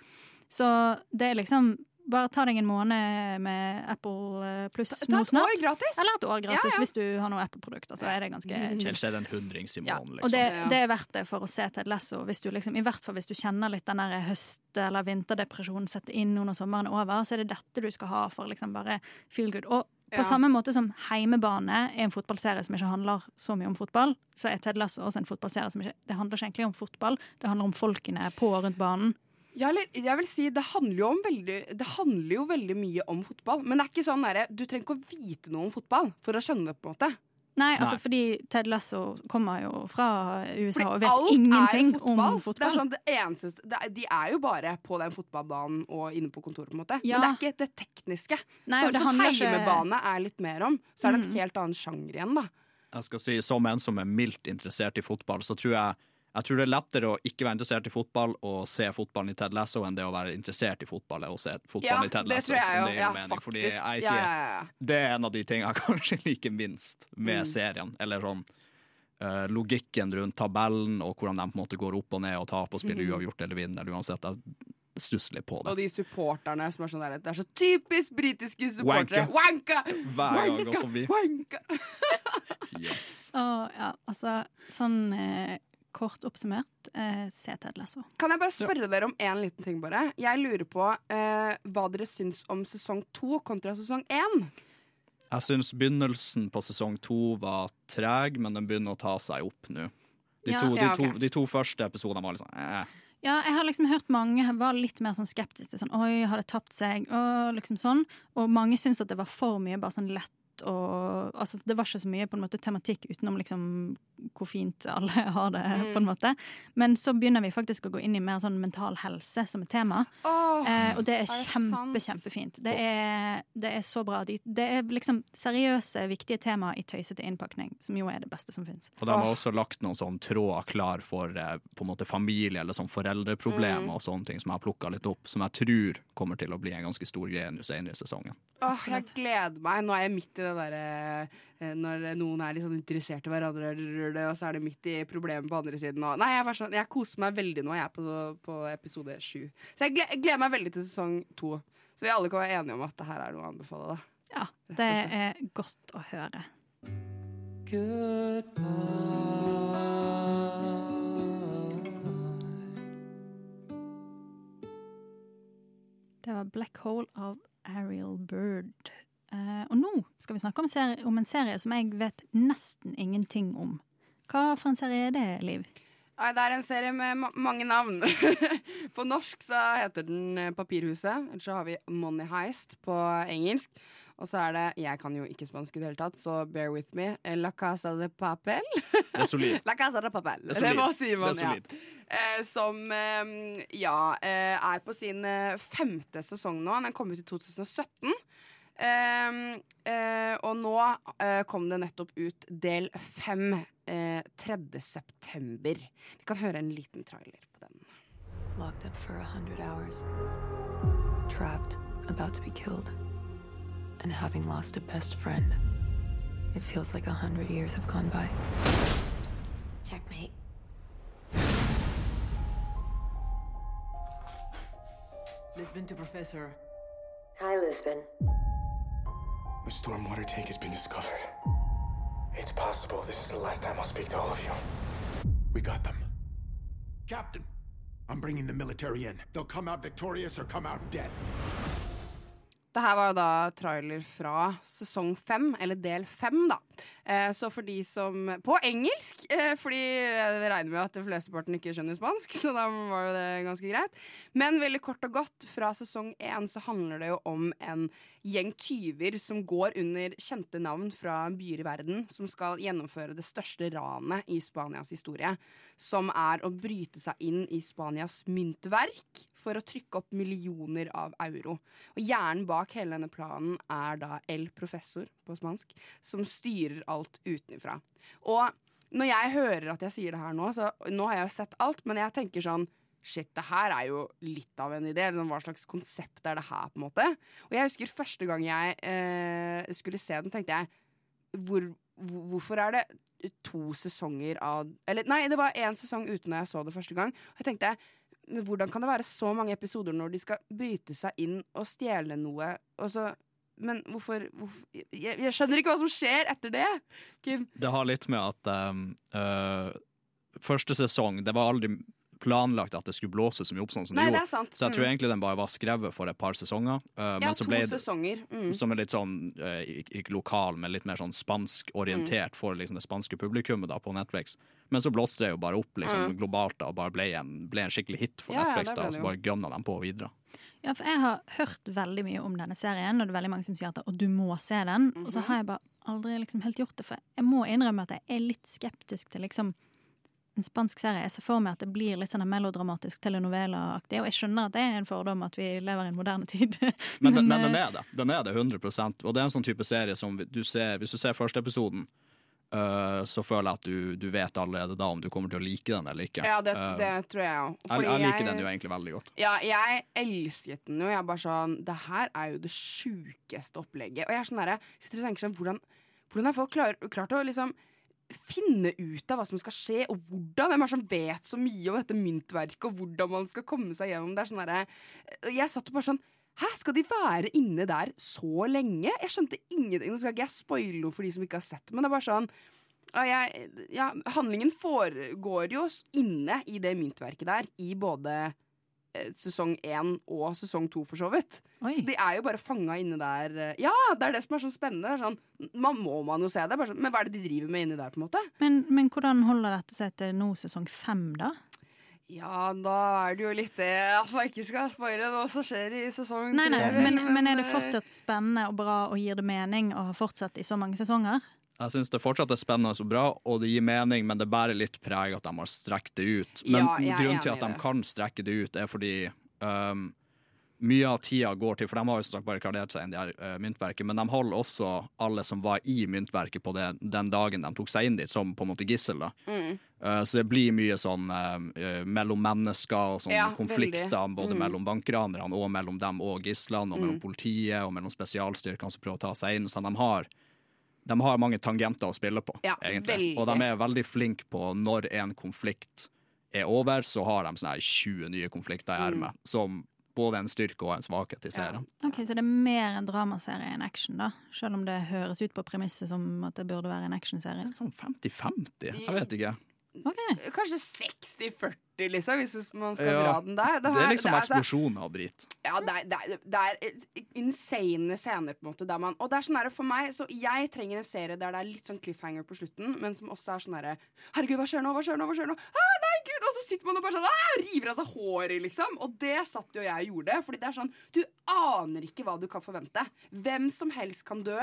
Så det er liksom bare ta deg en måned med Apple pluss nå snart. Ta et år gratis! Eller et år gratis Ja, ja. hvis du har noen Apple-produkter. Så er det ganske chill. Ellers er en hundrings i Ja, måneden, og det, liksom. det er verdt det for å se Ted Lasso. Hvis du liksom, I hvert fall hvis du kjenner litt den der høst- eller vinterdepresjonen sette inn under når sommeren er over, så er det dette du skal ha for liksom bare feel good. Og på Ja. samme måte som Heimebane er en fotballserie som ikke handler så mye om fotball, så er Ted Lasso også en fotballserie som ikke Det handler ikke egentlig om fotball, det handler om folkene på og rundt banen. Ja, eller jeg vil si det handler, jo om veldig, det handler jo veldig mye om fotball. Men det er ikke sånn der, Du trenger ikke å vite noe om fotball for å skjønne det, på en måte. Nei, altså Nei. fordi Ted Lasso kommer jo fra USA og vet ingenting fotball. om fotball. Det er sånn det eneste, det er, de er jo bare på den fotballbanen og inne på kontoret, på en måte. Ja. Men det er ikke det tekniske. Nei, så det som handler ikke- heimebane er litt mer om, så er det en Mm. helt annen sjanger igjen, da. Jeg skal si, Som en som er mildt interessert i fotball, så tror jeg jeg tror det er lettere å ikke være interessert i fotball og se fotballen i Ted Lasso enn det å være interessert i fotball og se fotballen Ja, i Ted Lasso. det tror jeg jo. Ja, mening, faktisk. fordi jeg Ja, ikke, ja, ja. Det er en av de tingene jeg kanskje liker minst med Mm. serien. Eller sånn uh, logikken rundt tabellen og hvordan de på en måte går opp og ned og taper og spiller mm. uavgjort eller vinner. Eller uansett, jeg stusser litt på det. Og de supporterne som er sånn der Det er så typisk britiske supportere. Wanka. Wanka! Hver gang jeg går forbi. Wanka! Og, ja, altså, sånn eh, kort oppsummert, eh, se Ted Lasso. Kan jeg bare spørre dere om én liten ting, bare? Jeg lurer på eh, hva dere syns om sesong to kontra sesong én. Jeg syns begynnelsen på sesong to var treg, men den begynner å ta seg opp nå. De, Ja. to, de, Ja, to, de to første episodene var sånn eh. Ja, jeg har liksom hørt mange var litt mer sånn skeptiske. Sånn, Oi, har det tapt seg? Og liksom sånn. Og mange syns at det var for mye bare sånn lett og altså, Det var ikke så mye på en måte tematikk utenom liksom hvor fint alle har det, Mm. på en måte. Men så begynner vi faktisk å gå inn i mer sånn mental helse som et tema. Oh, eh, og det er er kjempe, sant? kjempefint. Det er, det er så bra. De- Det er liksom seriøse, viktige tema i tøysete innpakning, som jo er det beste som fins. Og de har også lagt noen sånne tråder klar for eh, på en måte familie eller sånn foreldreproblemer Mm. og sånne ting som jeg har plukka litt opp, som jeg tror kommer til å bli en ganske stor greie nå senere i sesongen. Åh, jeg gleder meg. Nå er jeg midt i det derre eh, Når noen er litt sånn interessert i hverandre, og så er det midt i problemet på andre siden. Og, nei, jeg, sånn, jeg koser meg veldig nå. Jeg er på, på episode sju. Så jeg gleder meg veldig til sesong to. Så vi alle kan være enige om at det her er noe å anbefale. Da. Ja, det er godt å høre. Det var Black Hole av Ariel Bird. Eh, og nå skal vi snakke om, serie, om en serie som jeg vet nesten ingenting om. Hva for en serie er det, Liv? Nei, det er en serie med ma mange navn. på norsk så heter den eh, Papirhuset. Eller så har vi Money Heist på engelsk. Og så er det Jeg kan jo ikke spansk i det hele tatt, så bear with me. eh, La Casa de Papel. Det er solid. La Casa de Papel. Det er Eller solid. sier man? Det er solid. Ja. Eh, som eh, ja, eh, er på sin femte sesong nå. Den kom ut i 2017. Eh, uh, og nå uh, kom det nettopp ut del fem eh, 3. september. Vi kan høre en liten trailer på den. Locked up for a hundred hours. Trapped, about to be killed. And having lost a best friend. It feels like a hundred years have gone by. Checkmate. Lisbon to Professor. Hi, Lisbon. The stormwater tank has been discovered. It's possible this is the last time I'll speak to all of you. We got them. Captain, I'm bringing the military in. They'll come out victorious or come out dead. Det her var jo da trailer fra sesong fem, eller del fem, da. Eh, så for de som På engelsk! Eh, fordi jeg regner med at flesteparten ikke skjønner spansk, så da var jo det ganske greit. Men veldig kort og godt, fra sesong én så handler det jo om en gjeng tyver som går under kjente navn fra byer i verden, som skal gjennomføre det største ranet i Spanias historie. Som er å bryte seg inn i Spanias myntverk for å trykke opp millioner av euro. Og hjernen bak hele denne planen er da El Professor på spansk, som styrer alt utenfra. Og når jeg hører at jeg sier det her nå, så nå har jeg jo sett alt, men jeg tenker sånn Shit, det her er jo litt av en idé. Liksom, hva slags konsept er det her? på en måte? Og jeg husker første gang jeg eh, skulle se den, tenkte jeg hvor, hvor, Hvorfor er det to sesonger av Eller nei, det var én sesong uten da jeg så det første gang. Og jeg tenkte hvordan kan det være så mange episoder når de skal bryte seg inn og stjele noe? Og så, men hvorfor, hvorfor jeg, jeg skjønner ikke hva som skjer etter det! Kim. Det har litt med at um, uh, første sesong Det var aldri planlagt at det skulle blåse så mye opp sånn som Nei, det gjorde. sant. Så jeg tror Mm. egentlig den bare var skrevet for et par sesonger. Uh, Ja, men så to det, sesonger. Mm. Som er litt sånn, uh, ikke ikke lokal, men litt mer sånn spanskorientert Mm. for liksom det spanske publikummet da på Netflix. Men så blåste det jo bare opp liksom Mm. globalt da, og bare ble en, ble en skikkelig hit for ja, Netflix. ja, da, og så bare gønna dem på videre. Ja, for jeg har hørt veldig mye om denne serien, og det er veldig mange som sier at du må se den. Og så Mhm. har jeg bare aldri liksom helt gjort det, for jeg må innrømme at jeg er litt skeptisk til liksom en spansk serie. Jeg ser for meg at det blir litt sånn melodramatisk telenovela-aktig, og jeg skjønner at det er en fordom at vi lever i en moderne tid. Men, den- men den eh, er det. Den er det 100% Og det er en sånn type serie som du ser Hvis du ser første episoden, så føler jeg at du, du vet allerede da om du kommer til å like den eller ikke. Ja, det, Øh, det tror jeg òg. jeg, jeg liker den jo egentlig veldig godt. Ja, jeg elsket den jo. Jeg er bare sånn Det her er jo det sjukeste opplegget. Og jeg er sånn derre Sitter og tenker sånn Hvordan, hvordan har folk klar, klart å liksom finne ut av hva som skal skje, og hvordan? Hvem er som vet så mye om dette myntverket, og hvordan man skal komme seg gjennom det? sånn der, Jeg satt jo bare sånn Hæ, skal de være inne der så lenge? Jeg skjønte ingenting. Nå skal ikke jeg spoile noe for de som ikke har sett det, men det er bare sånn jeg, ja, handlingen foregår jo inne i det myntverket der, i både eh, sesong én og sesong to, for så vidt. Så de er jo bare fanga inne der. eh, Ja, det er det som er så spennende. Sånn, man må man jo se det. Sånn, men hva er det de driver med inni der, på en måte? Men, men hvordan holder dette seg til nå sesong fem, da? Ja, da er det jo litt det at man ikke skal spoile noe som skjer i sesong Nei, nei, tre, men, men er det eh, fortsatt spennende og bra og gir det mening å ha fortsatt i så mange sesonger? Jeg syns det fortsatt er spennende og bra, og det gir mening, men det bærer litt preg at de har strekt det ut. Men Ja, grunnen til at de kan strekke det ut, er fordi um, mye av tida går til For de har jo sagt barrikadert seg inn i uh, myntverket, men de holder også alle som var i myntverket på det, den dagen de tok seg inn dit, som på en måte gissel. da. Mm. Uh, så det blir mye sånn uh, mellom mennesker og sånne Ja, konflikter, veldig. både Mm. mellom bankranerne og mellom dem og gislene, og mellom Mm. politiet og mellom spesialstyrkene som prøver å ta seg inn. Så de har, de har mange tangenter å spille på, Ja, egentlig. veldig. Og de er veldig flinke på når en konflikt er over, så har de sånne 20 nye konflikter i Mm. ermet. Som både en styrke og en svakhet i serien. Ok, Så det er mer en dramaserie enn action, da? Selv om det høres ut på premisset som at det burde være en actionserie? Sånn 50-50, jeg vet ikke. Kanskje 60-40, liksom, hvis man skal Ja, dra den der. det her- er liksom eksplosjon av drit. Ja, det er, det, er, det er insane scener, på en måte. Der man, og det er sånn her, for meg, så Jeg trenger en serie der det er litt sånn cliffhanger på slutten, men som også er sånn herre Herregud, hva skjer nå? Hva skjer nå? Hva skjer nå? Ah, nei, gud! Og så sitter man og bare sånn ah, river av seg håret, liksom. Og det satt jo jeg og gjorde. Fordi det er sånn Du aner ikke hva du kan forvente. Hvem som helst kan dø.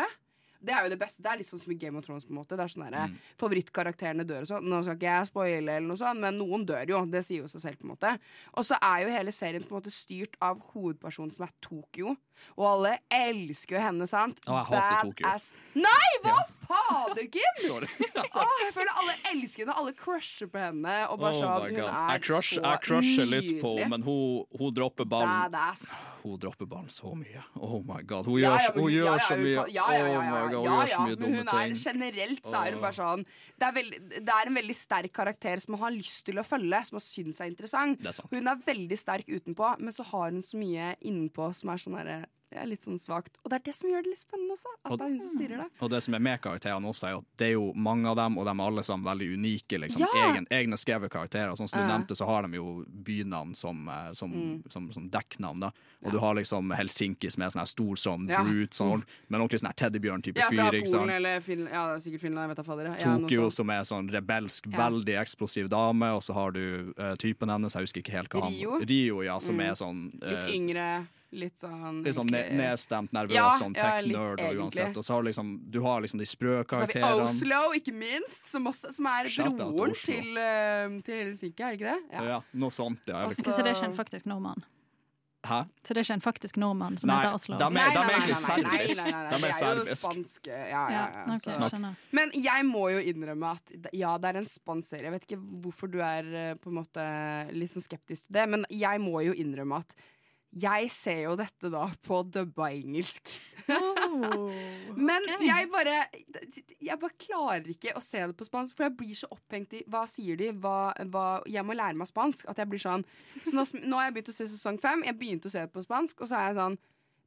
Det er jo det beste. Det er litt sånn som i Game of Thrones. på en måte Det er sånn Mm. Favorittkarakterene dør og sånn. Nå skal ikke jeg spoile, eller noe sånt, men noen dør jo. Det sier jo seg selv. på en måte Og så er jo hele serien på en måte styrt av hovedpersonen som er Tokyo. Og alle elsker jo henne, sant? Å, jeg hater Tokyo. Ass. Nei, hva fader, Kim?! Sorry. Åh, jeg føler alle elsker henne. Alle crusher på henne. Og bare Oh sånn, hun er Jeg, crush, så jeg crusher litt på henne, men hun, hun dropper ballen. Badass. Hun dropper ballen så mye. Oh my god. Hun Ja, gjør, ja, men hun ja, gjør så mye. Ja, ja, ja, Oh God, hun gjør så mye dumme hun er ting. generelt så er hun bare sånn det er, veld, det er en veldig sterk karakter som man har lyst til å følge, som man syns er interessant. Det er. Hun er veldig sterk utenpå, men så har hun så mye innenpå som er sånn derre ja, litt sånn svakt. Og det er det som gjør det litt spennende også. At Og- det er hun som styrer det. Og det som er med karakterene også, er at det er jo mange av dem, og de er alle sammen veldig unike. Liksom. Ja! Egen, egne skrevet karakterer. Sånn som du uh. nevnte, så har de jo bynavn som, eh, som, Mm. som, som dekknavn. da. Og du har liksom Helsinki, som er sånn her stor som Ja. brute, sånn, men ordentlig sånn her teddybjørn-type Ja, fra Polen eller Finland. Ja, er sikkert Finland. Jeg vet da fader. Ja, Tokyo, som er sånn rebelsk, Ja. veldig eksplosiv dame, og så har du uh, typen hennes, jeg husker ikke helt hva han Rio? Rio, ja, som Mm. er sånn Litt eh, yngre. Litt sånn Litt sånn ne nedstemt, nervøs, Ja, sånn tech-nerd uansett. Og så har du liksom, du har liksom de sprø Så har vi. Oslo, ikke minst, som, også, som er broren til, uh, til Helsinki, er det ikke det? Ja. noe sånt, ja. Også, Så det er ikke en faktisk nordmann? Hæ? Så det er ikke en faktisk nordmann som Nei, heter Oslo? de er- Nei, de er nei, nei, egentlig nei, nei, nei, serbisk. nei, nei, De er Det er jo serbisk. spansk. Ja, ja, Ja, ja, ok. Men jeg må jo innrømme at ja, det er en spansk serie. Jeg vet ikke hvorfor du er eh, på en måte litt sånn skeptisk til det, men jeg må jo innrømme at jeg ser jo dette da på dubba engelsk. Men jeg bare Jeg bare klarer ikke å se det på spansk, for jeg blir så opphengt i hva sier de, hva, hva Jeg må lære meg spansk. At jeg blir sånn Så nå, nå har jeg begynt å se sesong fem. Jeg begynte å se det på spansk, og så er jeg sånn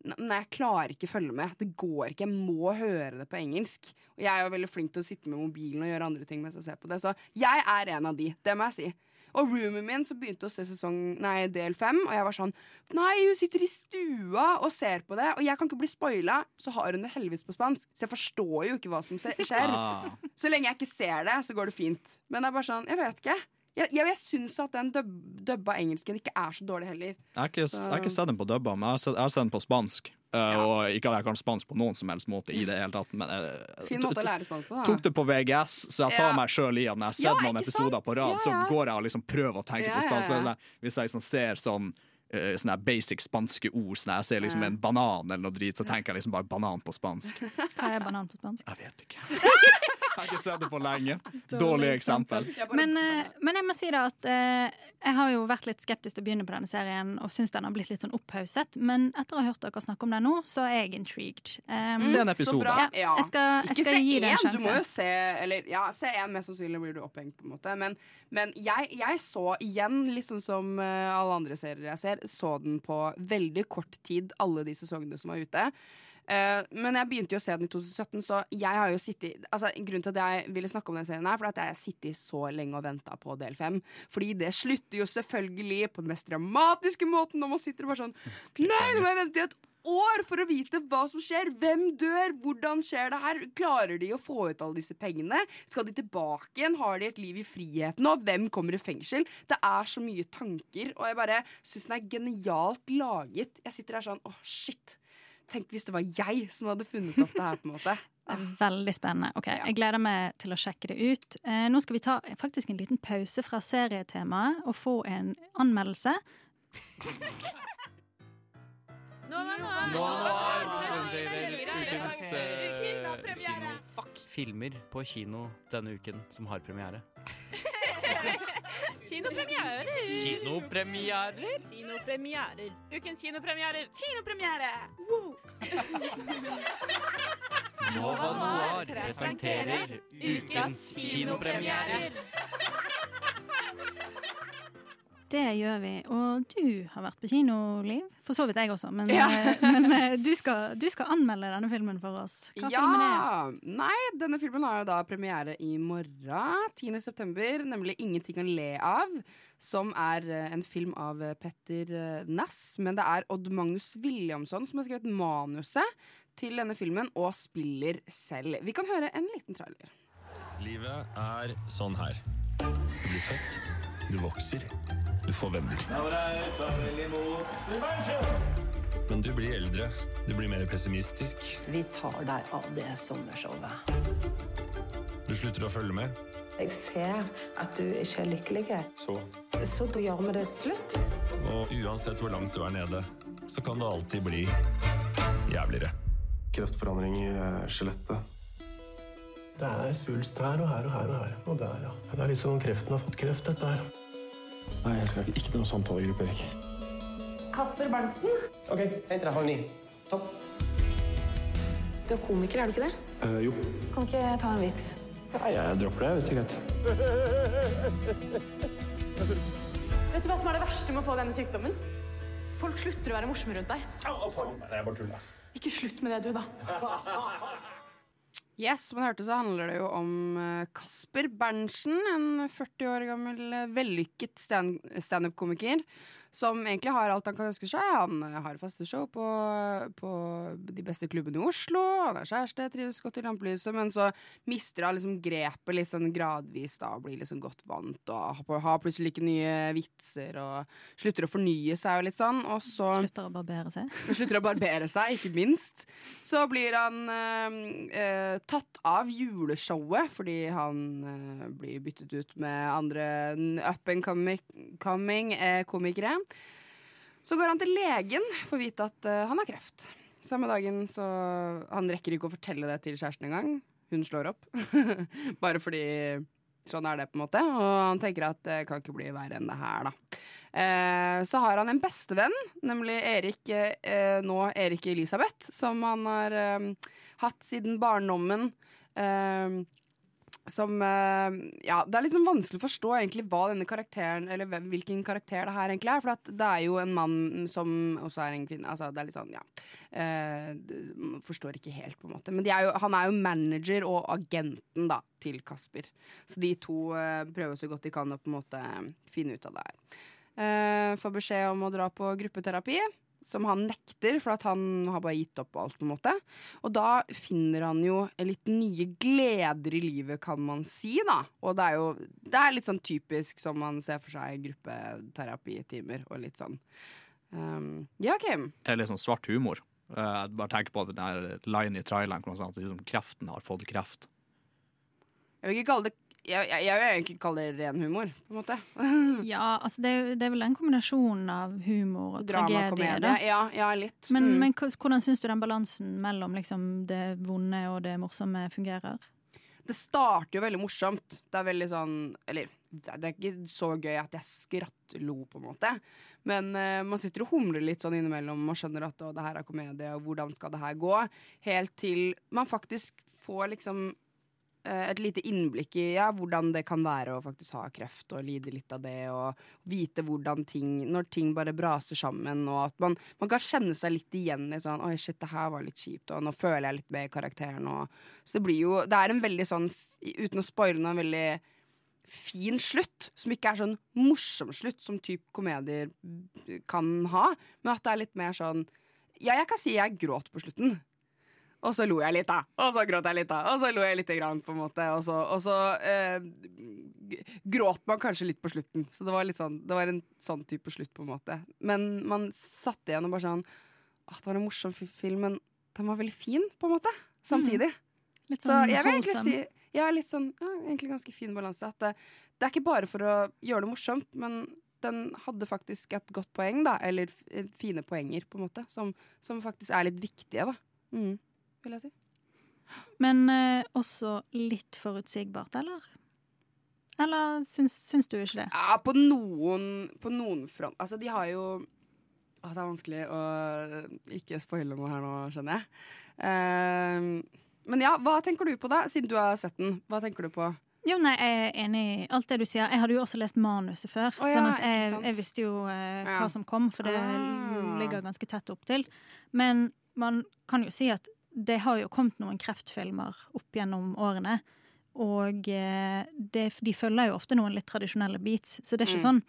Nei, jeg klarer ikke å følge med. Det går ikke. Jeg må høre det på engelsk. Og jeg er jo veldig flink til å sitte med mobilen og gjøre andre ting mens jeg ser på det. Så jeg er en av de. Det må jeg si. Og roomien min som begynte å se sesong, nei, del fem, og jeg var sånn Nei, hun sitter i stua og ser på det, og jeg kan ikke bli spoila. Så har hun det heldigvis på spansk, så jeg forstår jo ikke hva som skjer. Ah. Så lenge jeg ikke ser det, så går det fint. Men det er bare sånn, jeg vet ikke. Jeg, jeg, jeg syns at den dub, dubba engelsken ikke er så dårlig heller. Jeg har ikke, jeg har ikke sett den på dubba, men jeg har sett, jeg har sett den på spansk. Eh, Og ikke at jeg kan spansk på noen som helst måte i det hele tatt. Men jeg Fin måte å lære spansk på, da. tok det på VGS, så jeg tar Ja. meg sjøl i at når jeg har Ja, noen episoder sant? på rad, Ja, så går jeg og liksom prøver å tenke Ja, på spansk. ja, ja. Så er det- Hvis jeg liksom ser sånn eh, Sånne basic spanske ord, sånn jeg ser liksom Ja. en banan eller noe drit, så tenker jeg liksom bare banan på spansk. Hva er banan på spansk? Jeg vet ikke. Har ikke sett det på lenge. Dårlig eksempel. Men, eh, men jeg må si da at eh, jeg har jo vært litt skeptisk til å begynne på denne serien og syns den har blitt litt sånn opphauset, men etter å ha hørt dere snakke om den nå, så er jeg intrigued. Um, Se en episode. Ja, jeg skal, jeg skal se gi det en én, du må jo se Eller ja, se én, mest sannsynlig blir du opphengt, på en måte. Men, men jeg, jeg så igjen, sånn som eh, alle andre serier jeg ser, så den på veldig kort tid, alle de sesongene som var ute. Eh, men jeg begynte jo å se den i 2017, så jeg har jo sittet Altså Grunnen til at jeg ville snakke om den serien, her For at jeg har sittet så lenge og venta på del fem. Fordi det slutter jo selvfølgelig på den mest dramatiske måten når man sitter og bare sånn Nei, nå må jeg vente i et år for å vite hva som skjer. Hvem dør? Hvordan skjer det her? Klarer de å få ut alle disse pengene? Skal de tilbake igjen? Har de et liv i frihet nå? Hvem kommer i fengsel? Det er så mye tanker, og jeg bare syns den er genialt laget. Jeg sitter der sånn åh, shit. Tenk hvis det var jeg som hadde funnet opp det her, på en måte. Det er veldig spennende. Ok, Jeg gleder meg til å sjekke det ut. Eh, nå skal vi ta faktisk en liten pause fra serietemaet og få en anmeldelse. Filmer på kino denne uken som har premiere. Kinopremierer. Kinopremierer? Kinopremierer. Ukens kinopremierer. Kinopremiere! Wow. Nova Noir presenterer ukens kinopremierer. Det gjør vi. Og du har vært på kino, Liv. For så vidt jeg også. Men, Ja. eh, men eh, du, skal, du skal anmelde denne filmen for oss. Hva film er det? Nei, denne filmen har jo da premiere i morgen, 10. september, nemlig 'Ingenting å le av'. Som er eh, en film av Petter Næss. Men det er Odd Magnus Williamson som har skrevet manuset til denne filmen, og spiller selv. Vi kan høre en liten trailer. Livet er sånn her. Du blir født, du vokser, du får venner. Men du blir eldre, du blir mer pessimistisk. Vi tar deg av det sommershowet. Du slutter å følge med. Jeg ser at du ikke er lykkelig. Så. Så da gjør vi det slutt. Og uansett hvor langt du er nede, så kan det alltid bli jævligere. Kreftforandring i eh, skjelettet. Det er svulst her og her og her og her. Og der, ja. Det er liksom kreften har fått kreft, dette her. Nei, jeg skal ikke, ikke noe samtalegruppe, Erik. Kasper Berntsen. OK, henter deg halv ni. Topp. Du er komiker, er du ikke det? Uh, jo. Kan ikke ta en vits? Nei, jeg dropper det, hvis det er greit. Vet du hva som er det verste med å få denne sykdommen? Folk slutter å være morsomme rundt deg. Jeg bare tuller. Ikke slutt med det, du, da. Yes, som man hørte så handler det jo om eh, Kasper Berntsen, en 40 år gammel eh, vellykket stand- standup-komiker. Som egentlig har alt han kan ønske seg. Han eh, har faste show på, på de beste klubbene i Oslo. Han er kjæreste, trives godt i rampelyset, men så mister han liksom grepet litt sånn gradvis da, og blir liksom godt vant. Og har- plutselig ikke nye vitser og slutter å fornye seg og litt sånn. Og så Slutter å barbere seg. slutter å barbere seg, ikke minst. Så blir han eh, tatt av juleshowet fordi han eh, blir byttet ut med andre up and coming, coming komikere. Så går han til legen for å vite at uh, han har kreft. Samme dagen så Han rekker ikke å fortelle det til kjæresten engang. Hun slår opp. Bare fordi sånn er det, på en måte. Og han tenker at det kan ikke bli verre enn det her, da. Eh, så har han en bestevenn, nemlig Erik, eh, nå Erik Elisabeth, som han har eh, hatt siden barndommen. Eh, som eh, Ja, det er litt sånn vanskelig å forstå egentlig hva denne karakteren Eller hvilken karakter det her egentlig er. For det er jo en mann som også er en kvinne. Altså, det er litt sånn, ja. uh, forstår ikke helt, på en måte. Men er jo, han er jo manager og agenten da, til Kasper. Så de to uh, prøver så godt de kan å på en måte finne ut av det her. Uh, får beskjed om å dra på gruppeterapi. Som han nekter, for at han har bare gitt opp alt. på en måte Og da finner han jo litt nye gleder i livet, kan man si. da Og det er jo det er litt sånn typisk som man ser for seg gruppeterapitimer. Og litt sånn um, Ja, Kim. er litt sånn svart humor. Uh, bare tenk på den der line i traileren hvor han sier at kreften har fått kreft. Jeg vil ikke kalle det jeg, jeg, jeg vil egentlig kalle det ren humor, på en måte. Ja, altså det, det er vel en kombinasjon av humor og Drama, tragedie. komedie. Ja, ja, litt. Men, Mm. men hvordan syns du den balansen mellom liksom det vonde og det morsomme fungerer? Det starter jo veldig morsomt. Det er veldig sånn Eller det er ikke så gøy at jeg skrattlo, på en måte. Men uh, man sitter og humler litt sånn innimellom og skjønner at å, det her er komedie, og hvordan skal det her gå? Helt til man faktisk får liksom et lite innblikk i ja, hvordan det kan være å faktisk ha kreft og lide litt av det, og vite hvordan ting Når ting bare braser sammen, og at man, man kan kjenne seg litt igjen i sånn Oi, shit, det her var litt kjipt, og nå føler jeg litt med i karakteren, Så det blir jo Det er en veldig sånn, uten å spoile noe, en veldig fin slutt, som ikke er sånn morsom slutt, som typ komedier kan ha, men at det er litt mer sånn Ja, jeg kan si jeg gråt på slutten. Og så lo jeg litt, da. Og så gråt jeg litt, da. Og så lo jeg lite grann, på en måte. Og så, og så eh, gråt man kanskje litt på slutten. Så det var, litt sånn, det var en sånn type slutt, på en måte. Men man satt igjen og bare sånn Å, det var en morsom film, men den var veldig fin, på en måte. Samtidig. Litt Så sånn jeg vil egentlig si ja, litt sånn, ja, egentlig ganske fin balanse. At det, det er ikke bare for å gjøre det morsomt, men den hadde faktisk et godt poeng, da. Eller eh, fine poenger, på en måte. Som, som faktisk er litt viktige, da. Mm, vil jeg si. Men eh, også litt forutsigbart, eller? Eller syns, syns du ikke det? Ja, på noen, på noen front Altså, de har jo å, Det er vanskelig å ikke spoile noe her nå, skjønner jeg. Eh, men ja, hva tenker du på, da? Siden du har sett den. Hva tenker du på? Jo, nei, Jeg er enig i alt det du sier. Jeg hadde jo også lest manuset før. oh, ja, sånn at jeg, jeg visste jo eh, hva som kom, for det Ah. ligger ganske tett opp til. Men man kan jo si at det har jo kommet noen kreftfilmer opp gjennom årene. Og eh, det, de følger jo ofte noen litt tradisjonelle beats, så det er ikke Mm. sånn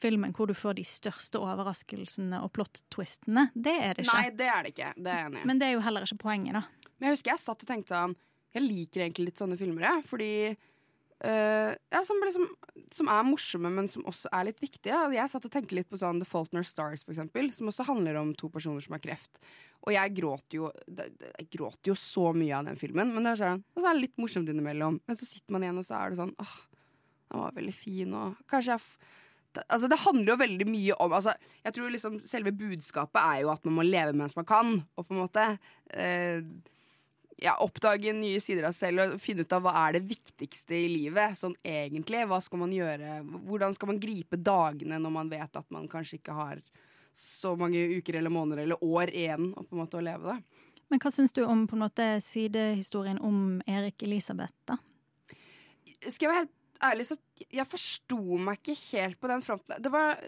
filmen hvor du får de største overraskelsene og plot-twistene. Det er det ikke. Nei, det er det ikke. Det er enig. Men det er jo heller ikke poenget, da. Men jeg husker jeg satt og tenkte sånn Jeg liker egentlig litt sånne filmer, jeg. Fordi Uh, ja, som, liksom, som er morsomme, men som også er litt viktige. Jeg satt og tenkte litt på sånn The Faultner Stars, for eksempel, som også handler om to personer som har kreft. Og jeg gråter jo, jeg gråter jo så mye av den filmen, men det er sånn, og så er det litt morsomt innimellom. Men så sitter man igjen, og så er det sånn åh, den var veldig fin, og kanskje jeg Altså, det handler jo veldig mye om altså, Jeg tror liksom selve budskapet er jo at man må leve mens man kan, og på en måte eh, ja, oppdage nye sider av seg selv og finne ut av hva er det viktigste i livet. Sånn egentlig. Hva skal man gjøre? Hvordan skal man gripe dagene når man vet at man kanskje ikke har så mange uker eller måneder eller år igjen og på en måte å leve det? Men hva syns du om på en måte sidehistorien om Erik Elisabeth, da? Skal jeg være helt ærlig, så jeg forsto meg ikke helt på den fronten. Det var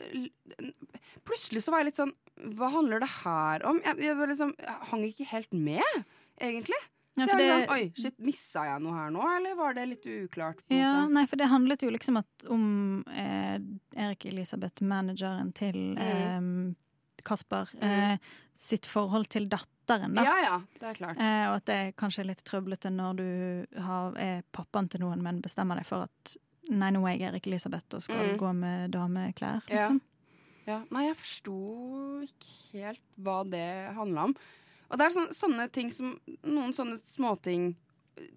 Plutselig så var jeg litt sånn Hva handler det her om? Jeg, jeg, var liksom, hang ikke helt med, egentlig. Ja, for det- sånn, Oi, shit, missa jeg noe her nå, eller var det litt uklart? Ja, måte? nei, for det handlet jo liksom at om eh, Erik Elisabeth, manageren til eh, Kasper, eh, sitt forhold til datteren, da. Ja, ja, det er klart. Eh, og at det er kanskje litt trøblete når du har, er pappaen til noen, men bestemmer deg for at nei, nå er jeg Erik Elisabeth og skal Mm. gå med dameklær, Ja. liksom. Ja, nei, jeg forsto ikke helt hva det handla om. Og det er sånne, sånne ting som Noen sånne småting,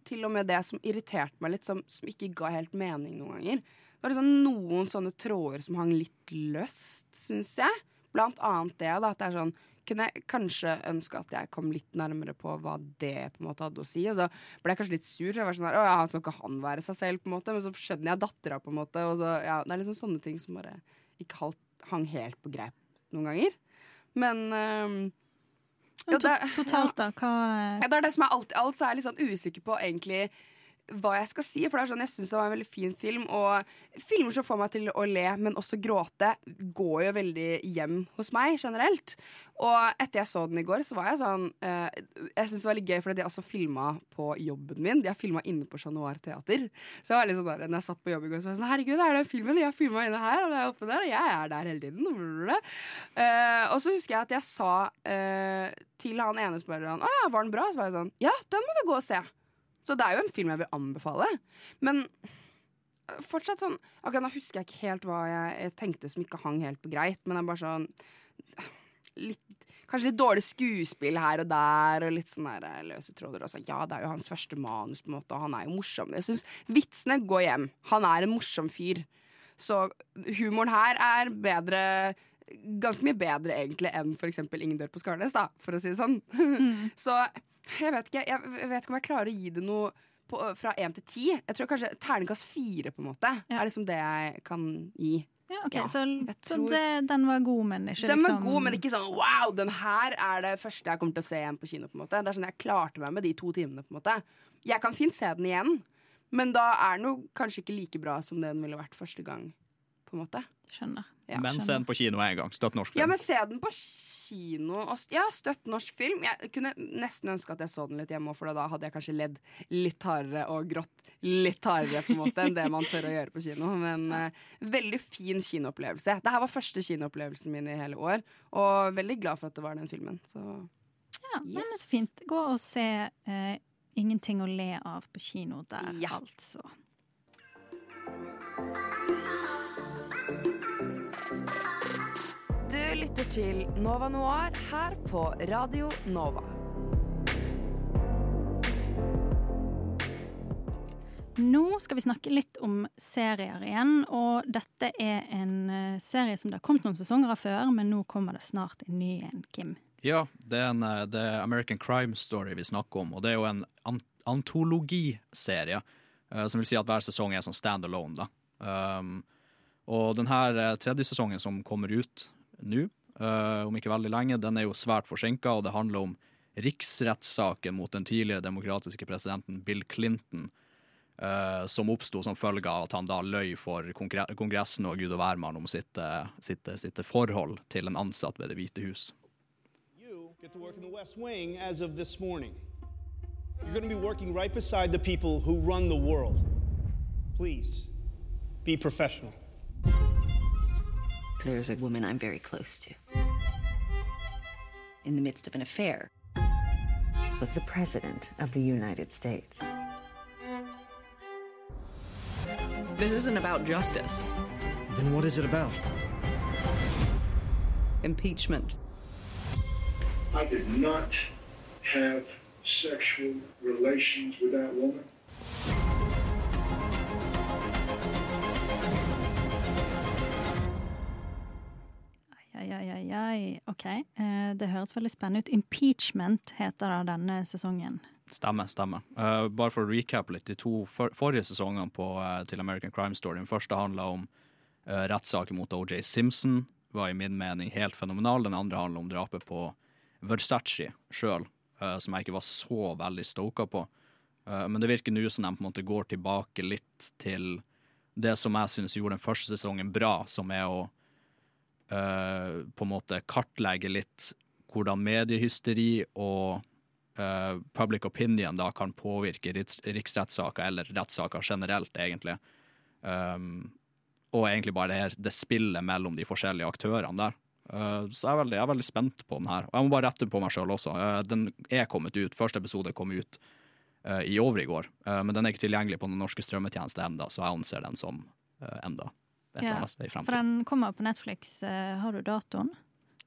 til og med det som irriterte meg litt, som, som ikke ga helt mening noen ganger. Det var liksom noen sånne tråder som hang litt løst, syns jeg. Blant annet det, da, at det er sånn kunne jeg kanskje ønske at jeg kom litt nærmere på hva det på en måte hadde å si. Og så ble jeg kanskje litt sur, for jeg var sånn her, å ja, skal ikke han være seg selv, på en måte? Men så skjønner jeg dattera, på en måte. Og så, ja, det er liksom sånne ting som bare ikke hang helt på greip noen ganger. Men øhm, Men to totalt, da? Hva ja, det er det som er alt, alt, så er jeg litt sånn usikker på egentlig hva jeg skal si. For det er sånn, jeg syns det var en veldig fin film. Og filmer som får meg til å le, men også gråte, går jo veldig hjem hos meg generelt. Og etter jeg så den i går, så var jeg sånn eh, Jeg syns det var litt gøy, fordi de har også filma på jobben min. De har filma inne på Chat Noir Teater. Så jeg var litt sånn der, når jeg satt på jobb i går, så var jeg sånn Herregud, det er den filmen de har filma inne her, og det er oppe der, og jeg er der hele tiden. Eh, og så husker jeg at jeg sa eh, til han ene spørreren Å ja, var den bra? Så var jeg sånn Ja, den må du gå og se. Så det er jo en film jeg vil anbefale. Men øh, fortsatt sånn Akkurat nå husker jeg ikke helt hva jeg, tenkte som ikke hang helt på greit, men det er bare sånn litt, Kanskje litt dårlig skuespill her og der, og litt sånn eh, løse tråder. Altså, ja, det er jo hans første manus, på en måte, og han er jo morsom. Jeg syns vitsene går hjem. Han er en morsom fyr. Så humoren her er bedre Ganske mye bedre egentlig enn f.eks. Ingen dør på Skarnes, da, for å si det sånn. Så jeg vet ikke jeg, vet ikke om jeg klarer å gi det noe på, fra én til ti. Jeg tror kanskje terningkast fire, på en måte, er liksom det jeg kan gi. Ja, ok, Ja, Så, så det, den var god, men ikke den var liksom god, men ikke sånn wow, den her er det første jeg kommer til å se igjen på kino. på en måte Det er sånn Jeg klarte meg med de to timene. på en måte Jeg kan fint se den igjen, men da er den jo kanskje ikke like bra som det den ville vært første gang. På en måte. Skjønner. Ja, Men se den på kino en gang. Støtt norsk film. Ja, men se den på kino. Ja, støtt norsk film. Jeg kunne nesten ønske at jeg så den litt hjemme, for da hadde jeg kanskje ledd litt hardere og grått litt hardere på en måte enn det man tør å gjøre på kino. Men uh, veldig fin kinoopplevelse. Dette var første kinoopplevelsen min i hele år, og veldig glad for at det var den filmen. Så Ja, yes. men så fint. Gå og se uh, Ingenting å le av på kino der, altså. Lytter til Nova Noir her på Radio Nova. Nå skal vi snakke litt om serier igjen, og dette er en eh, serie som det har kommet noen sesonger av før, men nå kommer det snart en ny en, Kim. Ja, det er, en, eh, det er American Crime Story vi snakker om, og det er jo en antologiserie. eh, som vil si at hver sesong er sånn standalone, da. Um, og den her eh, tredje sesongen som kommer ut nå, om ikke veldig lenge, den er jo svært forsinka, og det handler om riksrettssaken mot den tidligere demokratiske presidenten Bill Clinton, eh, som oppsto som følge av at han da løy for Kongressen og gud og hvermann om sitt, eh, sitt, sitt forhold til en ansatt ved Det hvite hus. Get to work in the West Wing as of this morning. You're going to be working right beside the people who run the world. Please, be professional. There's a woman I'm very close to. In the midst of an affair with the President of the United States. This isn't about justice. Then what is it about? Impeachment. I did not have sexual relations with that woman. Ai, ai, ai. OK, eh, det høres veldig spennende ut. Impeachment heter det denne sesongen. Stemmer, stemmer. Uh, bare for å recappe litt, de to for forrige sesongene på, uh, til American Crime Story. Den første handla om uh, rettssaken mot OJ Simpson. Var i min mening helt fenomenal. Den andre handla om drapet på Versace sjøl, som jeg ikke var så veldig stoka på. Men det virker nå som de på en måte går tilbake litt til det som jeg syns gjorde den første sesongen bra, som er å eh, på en måte kartlegge litt hvordan mediehysteri og uh, public opinion da kan påvirke riks riksrettssaker, eller rettssaker generelt, egentlig. Um, og egentlig bare det, her, det spillet mellom de forskjellige aktørene der. Uh, så jeg er, veldig, jeg er veldig spent på den her. Og jeg må bare rette på meg sjøl også. Uh, den er kommet ut. Første episode kom ut uh, i over i går. Men den er ikke tilgjengelig på den norske strømmetjeneste enda, så jeg anser den som enda Ja, for den kommer på Netflix. Eh, har du datoen?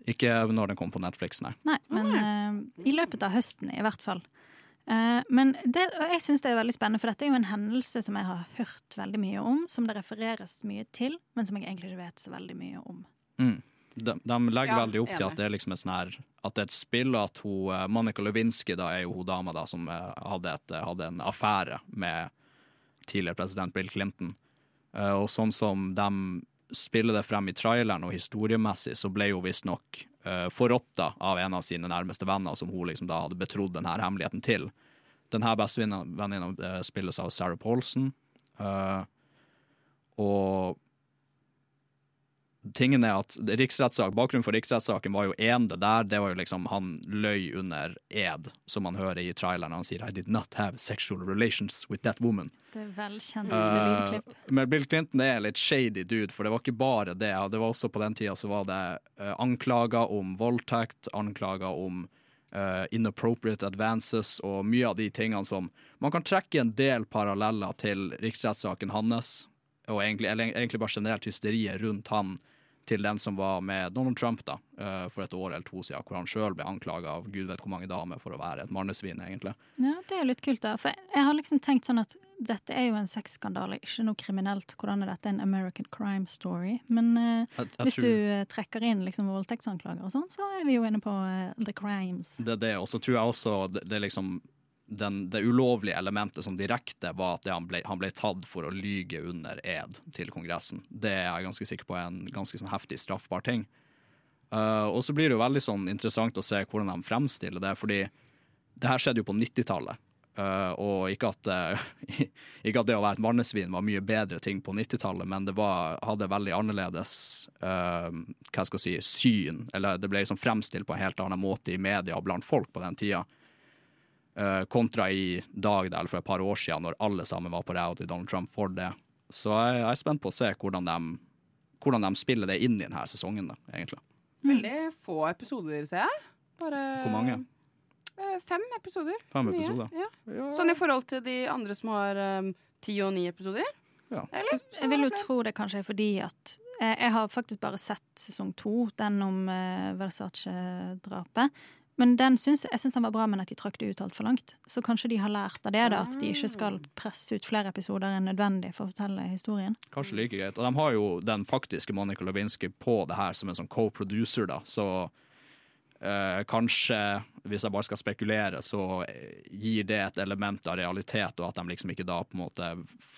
Ikke når den kommer på Netflix, nei. Nei, men uh, i løpet av høsten i hvert fall. Uh, men det, og jeg syns det er veldig spennende, for dette er jo en hendelse som jeg har hørt veldig mye om, som det refereres mye til, men som jeg egentlig ikke vet så veldig mye om. Mm. De, de legger Ja, veldig opp til at det er liksom et sånn her At det er et spill, og at hun, Monica Lewinsky da er jo hun dama da som hadde, et, hadde en affære med tidligere president Bill Clinton. Eh, og sånn som de spiller det frem i traileren og historiemessig, så ble hun visstnok uh, forrådt av en av sine nærmeste venner, som hun liksom da hadde betrodd denne hemmeligheten til. Denne bestevenninna uh, spilles av Sarah Paulson. Uh, og tingen er at riksrettssak, bakgrunnen for riksrettssaken var jo en det der. Det var jo liksom Han løy under ed, som man hører i traileren. Han sier 'I did not have sexual relations with that woman'. Det er velkjent Eh, lydklipp. men Bill Clinton er litt shady dude, for det var ikke bare det. Det var også På den tida så var det uh, anklager om voldtekt, anklager om uh, inappropriate advances og mye av de tingene som Man kan trekke en del paralleller til riksrettssaken hans, og egentlig, egentlig bare generelt hysteriet rundt han til den som var med Donald Trump da, eh, for et år eller to siden, hvor han sjøl ble anklaga av gud vet hvor mange damer for å være et mannesvin, egentlig. Ja, det er jo litt kult, da. For jeg har liksom tenkt sånn at dette er jo en sexskandale, ikke noe kriminelt. Hvordan er dette en American crime story? Men uh, Jeg- jeg hvis tror- du eh, trekker inn liksom voldtektsanklager og sånn, så er vi jo inne på uh, the crimes. Det er det, og så tror jeg også det, det liksom den, det ulovlige elementet som direkte var at han, ble, han ble tatt for å lyge under ed til Kongressen. Det er jeg ganske sikker på er en ganske sånn heftig straffbar ting. Uh, og så blir det jo veldig sånn interessant å se hvordan de fremstiller det, fordi det her skjedde jo på 90-tallet. Uh, og ikke at, uh, ikke at det å være et vannesvin var mye bedre ting på 90-tallet, men det var, hadde veldig annerledes eh, hva jeg si, syn. Eller det ble liksom fremstilt på en helt annen måte i media og blant folk på den tida. Eh, kontra i dag, eller for et par år siden, når alle sammen var på ræva til Donald Trump for det. Så jeg, er spent på å se hvordan de, hvordan de spiller det inn i denne sesongen, da, egentlig. Veldig få episoder, ser jeg. Bare Hvor mange? eh, Fem episoder. Fem episoder. Ja. Sånn i forhold til de andre som har eh, ti og ni episoder. Eller? Jeg vil jo tro det kanskje er fordi at eh, Jeg har faktisk bare sett sesong to, den om eh, Versace-drapet. Men den syns, jeg syns den var bra, men at de trakk det ut altfor langt. Så kanskje de har lært av det, da, at de ikke skal presse ut flere episoder enn nødvendig for å fortelle historien. Kanskje like greit. Og de har jo den faktiske Monica Lewinsky på det her som en sånn co-producer, da. Så eh, kanskje, hvis jeg bare skal spekulere, så gir det et element av realitet, og at de liksom ikke da på en måte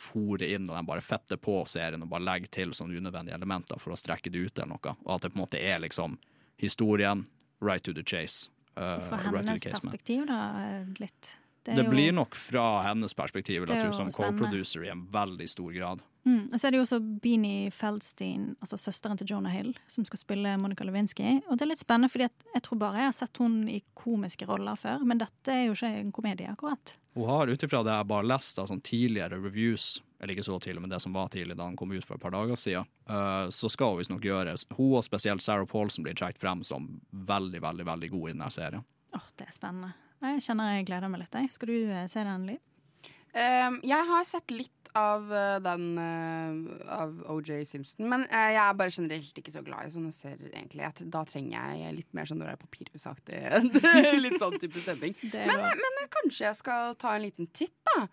fòrer inn og de bare fetter på serien og bare legger til sånne unødvendige elementer for å strekke det ut eller noe. Og at det på en måte er liksom historien, right to the chase. Eh, Fra hennes perspektiv, da, eh, litt. Det, er jo- blir nok fra hennes perspektiv, da, Det jeg tro, jo som co-producer i en veldig stor grad. Mm. Og så er det jo også Beanie Feldstein, altså søsteren til Jonah Hill, som skal spille Monica Lewinsky. Og det er litt spennende, fordi jeg tror bare jeg har sett hun i komiske roller før, men dette er jo ikke en komedie, akkurat. Hun har ut ifra det jeg bare leste av sånn tidligere reviews, eller ikke så tidlig, men det som var tidlig da han kom ut for et par dager siden, uh, så skal hun visstnok gjøre Hun og spesielt Sarah Paulson blir trukket frem som veldig, veldig veldig god i denne serien. Åh, det er spennende. Jeg kjenner jeg gleder meg litt. Jeg. Skal du eh, se den, Liv? Um, jeg har sett litt av uh, den uh, av OJ Simpson, men uh, jeg er bare generelt ikke så glad i sånne serier, egentlig. Jeg, da trenger jeg litt mer sånn når det er papirhusaktig. litt sånn type stemning. Men, men kanskje jeg skal ta en liten titt, da.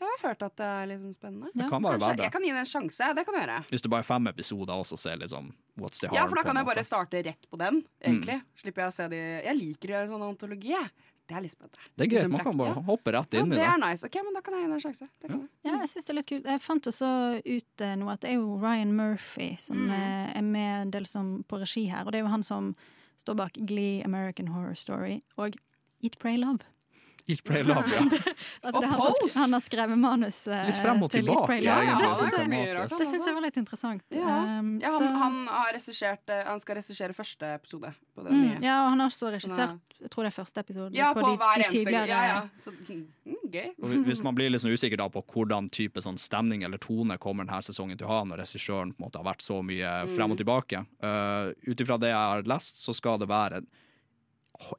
Jeg har hørt at det er litt sånn spennende. Det kan bare Kanskje være det. Jeg kan gi det en sjanse. Det kan jeg gjøre. Hvis det bare er fem episoder også, se liksom What's the harm? Ja, for da kan jeg bare starte rett på den, egentlig. Slipper jeg å se de Jeg liker å gjøre sånn antologi, jeg. Det er litt spennende. Det er greit, Liksom man kan bare ja. hoppe rett Ja, inn i det det. er nice. Ok, men da kan jeg gi det en sjanse. Det kan jeg. Ja, jeg synes det er litt kult. Jeg fant også ut eh, noe at det er jo Ryan Murphy som Mm. eh, er med en del som på regi her. Og det er jo han som står bak Glee, American Horror Story og Eat, Pray, Love. Eat, pray, love, ja. Altså, det Og han, som Pose! han har skrevet manus uh, Litt frem og tilbake, Pray, Love. ja, det syns jeg, rart, det synes jeg var litt interessant. Ja. Um, Ja, han, han, har regissert, eh, han skal regissere første episode på det mm, nye. ja, og han har også Sånn regissert jeg tror det er første episode Ja, på, på, de, hver de tidligere. Ja, ja. Så, mm, gøy. Hvis- man blir litt sånn usikker da på hvordan type sånn stemning eller tone kommer denne sesongen til å ha, når regissøren på en måte har vært så mye Mm. frem og tilbake uh, Ut ifra det jeg har lest, så skal det være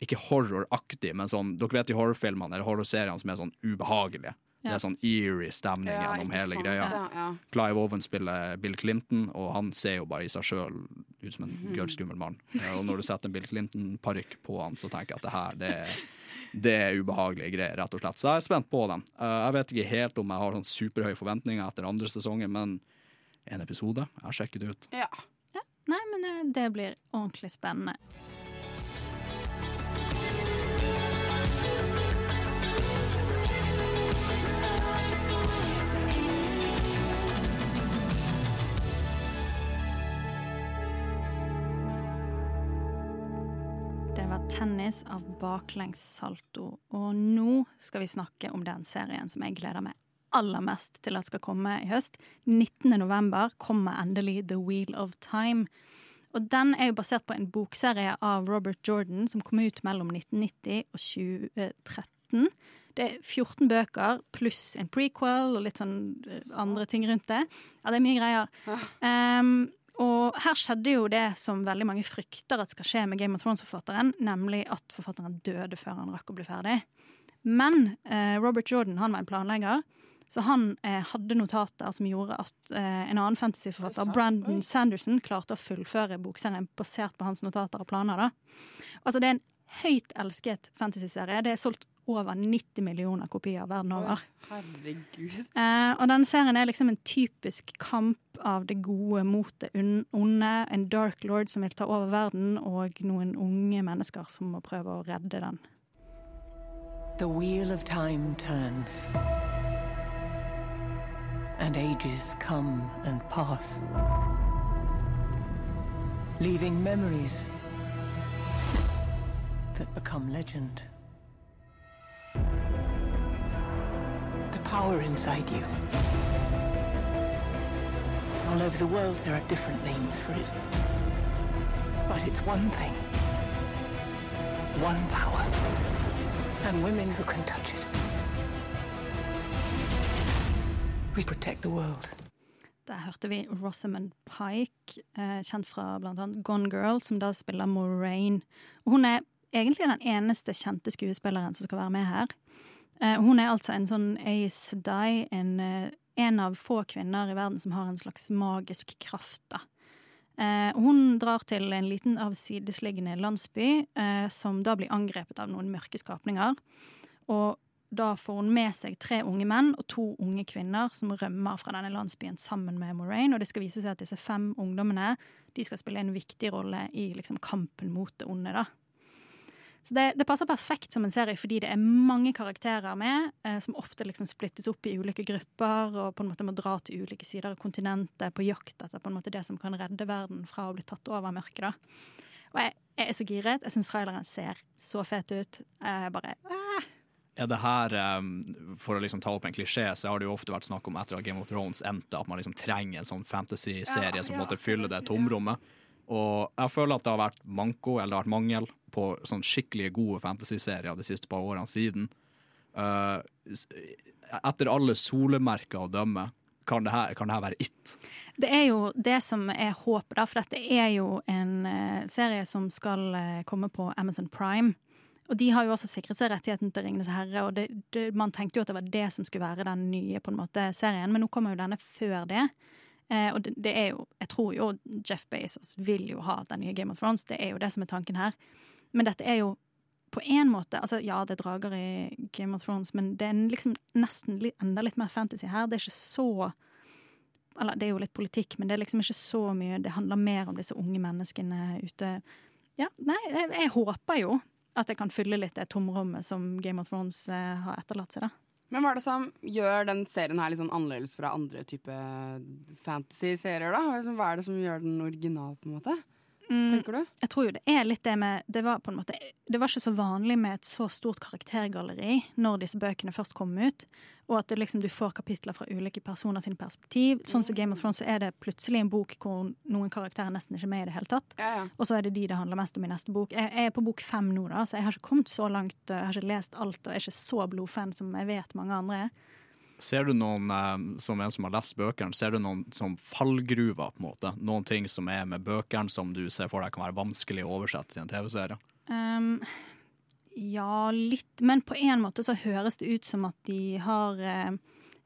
ikke horroraktig, men sånn Dere vet de horrorfilmene eller horrorseriene som er sånn ubehagelige. Det er sånn eerie stemning Ja, gjennom hele sant, greia. ja, ja. Clive Owen spiller Bill Clinton, og han ser jo bare i seg sjøl ut som en gørr mann. Og når du setter en Bill Clinton-parykk på han, så tenker jeg at det her, det, det er ubehagelige greier, rett og slett. Så jeg er spent på den. Eh, Jeg vet ikke helt om jeg har sånn superhøye forventninger etter andre sesonger, men en episode, jeg sjekker det ut. Ja. Nei, men eh, det blir ordentlig spennende. Tennis av baklengs salto. og nå skal vi snakke om den serien som jeg gleder meg aller mest til at skal komme i høst. 19. november kommer endelig The Wheel of Time. Og den er jo basert på en bokserie av Robert Jordan som kom ut mellom 1990 og 2013. Det er 14 bøker pluss en prequel og litt sånn eh, andre ting rundt det. Ja, det er mye greier. Um, og her skjedde jo det som veldig mange frykter at skal skje med Game of Thrones-forfatteren, nemlig at forfatteren døde før han rakk å bli ferdig. Men eh, Robert Jordan han var en planlegger, så han eh, hadde notater som gjorde at eh, en annen fantasyforfatter, Brandon Sanderson, klarte å fullføre bokserien basert på hans notater og planer. Da. Altså, det er en høyt elsket fantasyserie. Det er solgt over 90 millioner kopier verden over. Herregud. Eh, og denne serien er liksom en typisk kamp av det gode mot det onde. En dark lord som vil ta over verden, og noen unge mennesker som må prøve å redde den. The wheel of time turns. And ages come and pass. Leaving memories that become legend. The power inside you. All over the world, there are different names for it. But it's one thing one power. And women who can touch it. We protect the world. Der hørte vi Rosamund Pike, eh, kjent fra bl.a. Gone Girl, som da spiller Moraine. Hun er egentlig den eneste kjente skuespilleren som skal være med her. Eh, hun er altså en sånn Ace die, en, eh, en av få kvinner i verden som har en slags magisk kraft. da. Eh, hun drar til en liten avsidesliggende landsby, som da blir angrepet av noen mørke skapninger. Og da får hun med seg tre unge menn og to unge kvinner som rømmer fra denne landsbyen sammen med Moraine. Og det skal vise seg at disse fem ungdommene de skal spille en viktig rolle i liksom, kampen mot det onde. da. Så det, det, passer perfekt som en serie fordi det er mange karakterer med, eh, som ofte liksom splittes opp i ulike grupper og på en måte må dra til ulike sider av kontinentet på jakt etter på en måte det som kan redde verden fra å bli tatt over av mørket. da. Og jeg, jeg, er så giret. Jeg syns traileren ser så fet ut. Jeg bare ah. Er det her, um, For å liksom ta opp en klisjé, så har det jo ofte vært snakk om etter at Game of Thrones endte, at man liksom trenger en sånn fantasy-serie Ja, som ja, måtte fylle det tomrommet. Og jeg føler at det har vært manko, eller det har vært mangel, på sånn skikkelig gode fantasy-serier de siste par årene siden. Uh, etter alle solemerker å dømme, kan det her, kan det her være it? Det er jo det som er håpet, da, for dette er jo en uh, serie som skal uh, komme på Amazon Prime. Og de har jo også sikret seg rettigheten til Ringenes herre, og det, det, man tenkte jo at det var det som skulle være den nye på en måte serien, men nå kommer jo denne før det. Eh, og det, det er jo Jeg tror jo Jeff Bezos vil jo ha den nye Game of Thrones, det er jo det som er tanken her. Men dette er jo på en måte altså Ja, det er drager i Game of Thrones, men det er liksom nesten litt, enda litt mer fantasy her. Det er ikke så Eller det er jo litt politikk, men det er liksom ikke så mye Det handler mer om disse unge menneskene ute. Ja, nei, jeg, jeg håper jo at jeg kan fylle litt det tomrommet som Game of Thrones eh, har etterlatt seg, da. Men hva er det som gjør den serien her litt sånn annerledes fra andre type fantasy-serier? da? Hva er det som gjør den original, på en måte? Tenker du? Jeg tror jo det er litt det med Det var på en måte Det var ikke så vanlig med et så stort karaktergalleri når disse bøkene først kom ut, og at det liksom, du får kapitler fra ulike personer sin perspektiv. Sånn som Game of Thrones er det plutselig en bok hvor noen karakterer nesten ikke er med i det hele tatt. Og så er det de det handler mest om i neste bok. Jeg, jeg er på bok fem nå, da, så jeg har ikke kommet så langt. Jeg har ikke lest alt og er ikke så blodfan som jeg vet mange andre er. Ser du noen, eh, som en som har lest bøkene, ser du noen som fallgruver, på en måte? Noen ting som er med bøkene som du ser for deg kan være vanskelig å oversette til en TV-serie? Um, ja, litt. Men på en måte så høres det ut som at de har eh,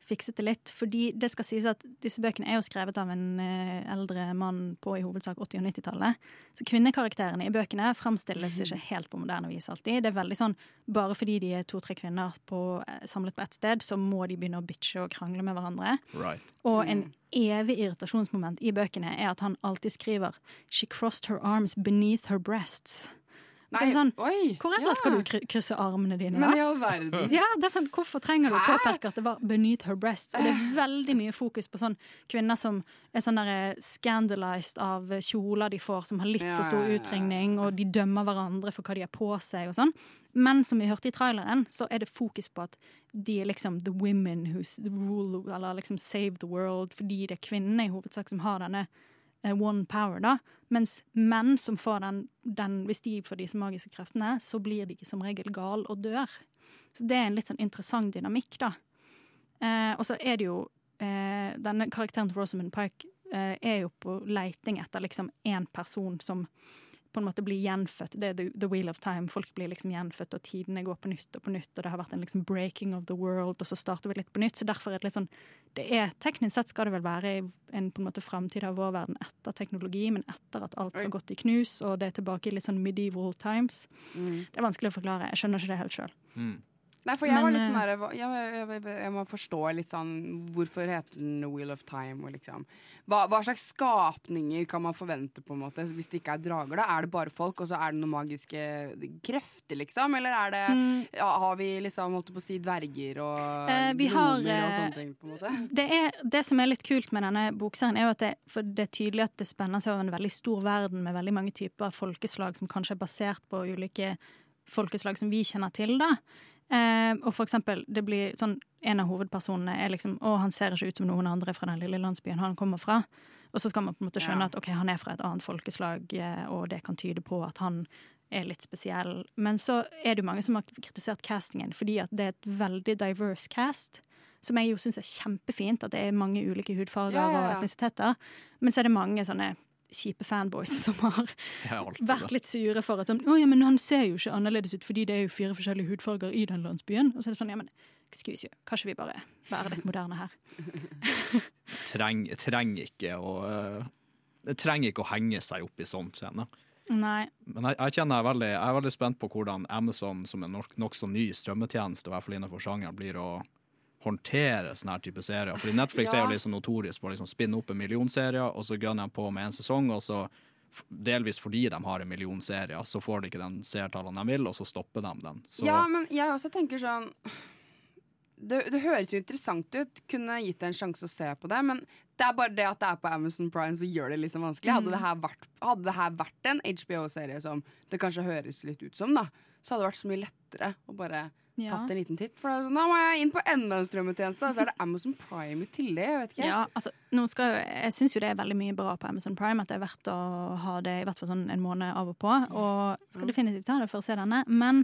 fikset det litt. Fordi det skal sies at disse bøkene er jo skrevet av en eh, eldre mann på i hovedsak 80- og 90-tallet. Så kvinnekarakterene i bøkene fremstilles ikke helt på moderne vis alltid. Det er veldig sånn, Bare fordi de er to-tre kvinner på, eh, samlet på ett sted, så må de begynne å bitche og krangle med hverandre. Right. Og en evig irritasjonsmoment i bøkene er at han alltid skriver 'She crossed her arms beneath her breasts'. Så er det Nei, sånn, oi, Hvor ellers skal du kry- krysse armene dine? Men i all verden. Ja, det er sånn, Hvorfor trenger du påpeke at det var 'beneath her breast'? Og det er veldig mye fokus på sånn kvinner som er sånn der scandalized av kjoler de får, som har litt Ja, for stor ja, ja, ja. utringning, og de dømmer hverandre for hva de har på seg og sånn. Men som vi hørte i traileren, så er det fokus på at de er liksom the women who rule, eller liksom save the world, fordi det er kvinnene i hovedsak som har denne eh, one power, da. Mens menn som får den, den Hvis de får disse magiske kreftene, så blir de som regel gal og dør. Så det er en litt sånn interessant dynamikk, da. Eh, og så er det jo eh, Denne karakteren til Rosamund Pike eh, er jo på leiting etter liksom én person som på en måte blir gjenfødt. Det er the, the wheel of time. Folk blir liksom gjenfødt, og tidene går på nytt og på nytt. Og det har vært en liksom breaking of the world, og så starter vi litt på nytt. Så derfor er det litt sånn det er, Teknisk sett skal det vel være en på en måte framtid av vår verden etter teknologi, men etter at alt har gått i knus, og det er tilbake i litt sånn medieval times. Mm. Det er vanskelig å forklare. Jeg skjønner ikke det helt sjøl. Nei, for jeg var litt sånn her jeg, jeg, jeg, må forstå litt sånn Hvorfor heter den Wheel of Time? Liksom. hva, hva slags skapninger kan man forvente, på en måte hvis det ikke er drager? da? Er det bare folk, og så er det noen magiske krefter, liksom? Eller er det, Mm. ja, har vi liksom, holdt på å si, dverger og Eh, har, og eh, sånne ting? på en måte? Det, er, det som er litt kult med denne bokserien, er jo at det, det er tydelig at det spenner seg over en veldig stor verden med veldig mange typer folkeslag som kanskje er basert på ulike folkeslag som vi kjenner til. da. Eh, og for eksempel, det blir sånn En av hovedpersonene er liksom Å, han ser ikke ut som noen andre fra den lille landsbyen han kommer fra. Og så skal man på en måte skjønne Ja. at ok, han er fra et annet folkeslag, eh, og det kan tyde på at han er litt spesiell. Men så er det jo mange som har kritisert castingen fordi at det er et veldig diverse cast. Som jeg jo syns er kjempefint, at det er mange ulike hudfarger Ja, ja, ja. og etnisiteter. Men så er det mange sånne kjipe fanboys som har vært litt sure for at sånn, oh, ja, men han ser jo ikke annerledes ut fordi det er jo fire forskjellige hudfarger i den landsbyen. Og så er det sånn, ja, men excuse you, kanskje vi bare være litt moderne her. Treng, trenger ikke å eh, trenger ikke å henge seg opp i sånt kjenner Nei. Men jeg, jeg kjenner jeg er veldig, jeg er veldig spent på hvordan Amazon, som en nok- nokså ny strømmetjeneste, i hvert fall innenfor sjangeren, blir å håndtere sånne her type serier. Fordi Netflix er Ja. jo liksom notorisk for å liksom spinne opp en millionserie, og så gønner de på med en sesong, og så delvis fordi de har en millionserie, så får de ikke den seertallene de vil, og så stopper de den. Så Ja, men jeg også tenker sånn det, det høres jo interessant ut. Kunne gitt deg en sjanse å se på det. Men det er bare det at det er på Amazon Prime, så gjør det liksom vanskelig. Hadde, Mm. det her vært, hadde det her vært en HBO-serie som det kanskje høres litt ut som, da, så hadde det vært så mye lettere å bare Ja. tatt en liten titt. For da sånn, da må jeg inn på enda en strømmetjeneste, og så er det Amazon Prime i tillegg. Jeg vet ikke. Ja, altså, nå skal, jeg syns jo det er veldig mye bra på Amazon Prime, at det er verdt å ha det i hvert fall sånn en måned av og på. Og skal definitivt ha det for å se denne. Men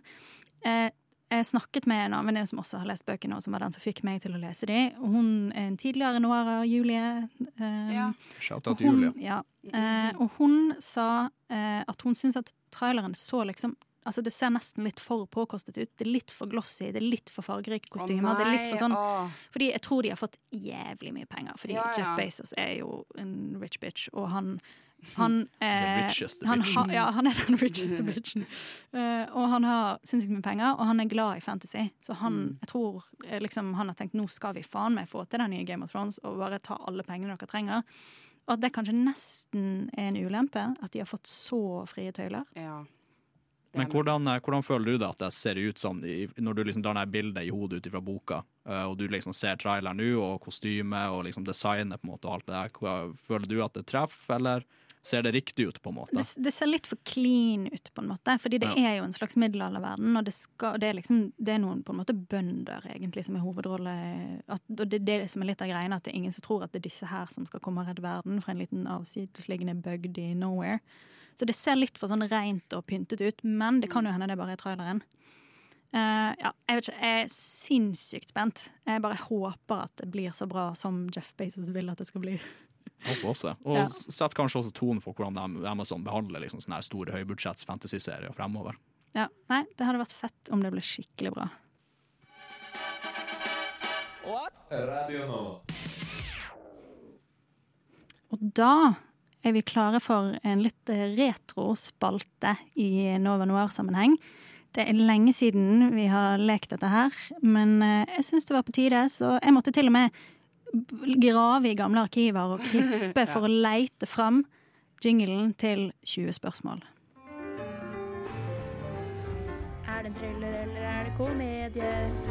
eh, jeg snakket med en annen venninne som også har lest bøkene, og som var den som fikk meg til å lese de. Og hun er en tidligere noirer, Julie. Eh, Shout-out og til Julie. Ja. Eh, og hun sa eh, at hun syns at traileren så liksom Altså Det ser nesten litt for påkostet ut. Det er litt for glossy, det er litt for fargerike kostymer. det er litt for sånn oh. Fordi jeg tror de har fått jævlig mye penger. Fordi Ja, ja. Jeff Bezos er jo en rich bitch, og han han, eh, han, bitchen. ja, han er den richeste bitchen. Uh, og han har sinnssykt mye penger, og han er glad i fantasy. Så han, Mm. jeg tror eh, liksom, han har tenkt nå skal vi faen meg få til den nye Game of Thrones og bare ta alle pengene dere trenger. Og at det kanskje nesten er en ulempe, at de har fått så frie tøyler. Ja. Men hvordan, eh, hvordan føler du det at det ser ut som når du liksom danner bildet i hodet ut ifra boka, eh, og du liksom ser traileren nå, og kostyme og liksom designet på en måte og alt det der, føler du at det treffer, eller ser det riktig ut på en måte? Det, det ser litt for clean ut, på en måte. Fordi det Ja. er jo en slags middelalderverden, og det, skal, det, er liksom, det er noen på en måte bønder egentlig som er hovedrolle. At, og det det som er litt av greiene, at det er ingen som tror at det er disse her som skal komme og redde verden fra en liten avsidesliggende bygd i nowhere. Så det ser litt for sånn rent og pyntet ut, men det kan jo hende det bare er traileren. Uh, ja, jeg vet ikke, jeg er sinnssykt spent. Jeg bare håper at det blir så bra som Jeff Bezos vil at det skal bli. Håper også. Og Ja. sett kanskje også tonen for hvordan Amazon behandler liksom sånne store høybudsjetts fantasy-serier fremover. Ja, nei, det hadde vært fett om det ble skikkelig bra. Radio nå. Og da er vi klare for en litt retro spalte i Nova Noir-sammenheng. Det er lenge siden vi har lekt dette her, men eh, jeg syns det var på tide, så jeg måtte til og med grave i gamle arkiver og klippe for å leite fram jinglen til 20 spørsmål. Er det en thriller eller er det komedie?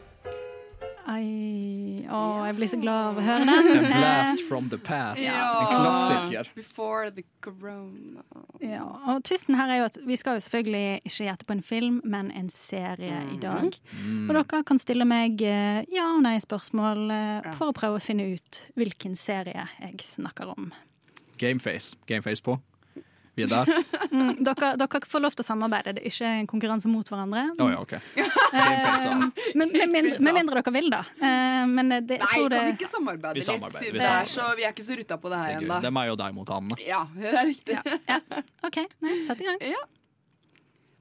Ai, å, jeg blir så glad av å høre den. A blast from the past. En klassiker. Before the corona. Ja, og Tvisten her er jo at vi skal jo selvfølgelig ikke gjette på en film, men en serie i dag. Mm. Og dere kan stille meg eh, ja og nei-spørsmål eh, for å prøve å finne ut hvilken serie jeg snakker om. Gameface. Gameface på. Vi der. Mm, dere, dere får lov til å samarbeide, det er ikke en konkurranse mot hverandre. Oh, ja, OK. Eh, men med mindre, med mindre dere vil, da. Eh, men det, jeg Nei, tror det kan vi ikke samarbeide Vi litt? vi er så, vi er ikke så rutta på det her Det er meg og deg mot Anne. Ja, det er riktig. OK, nei, sett i gang. Ja.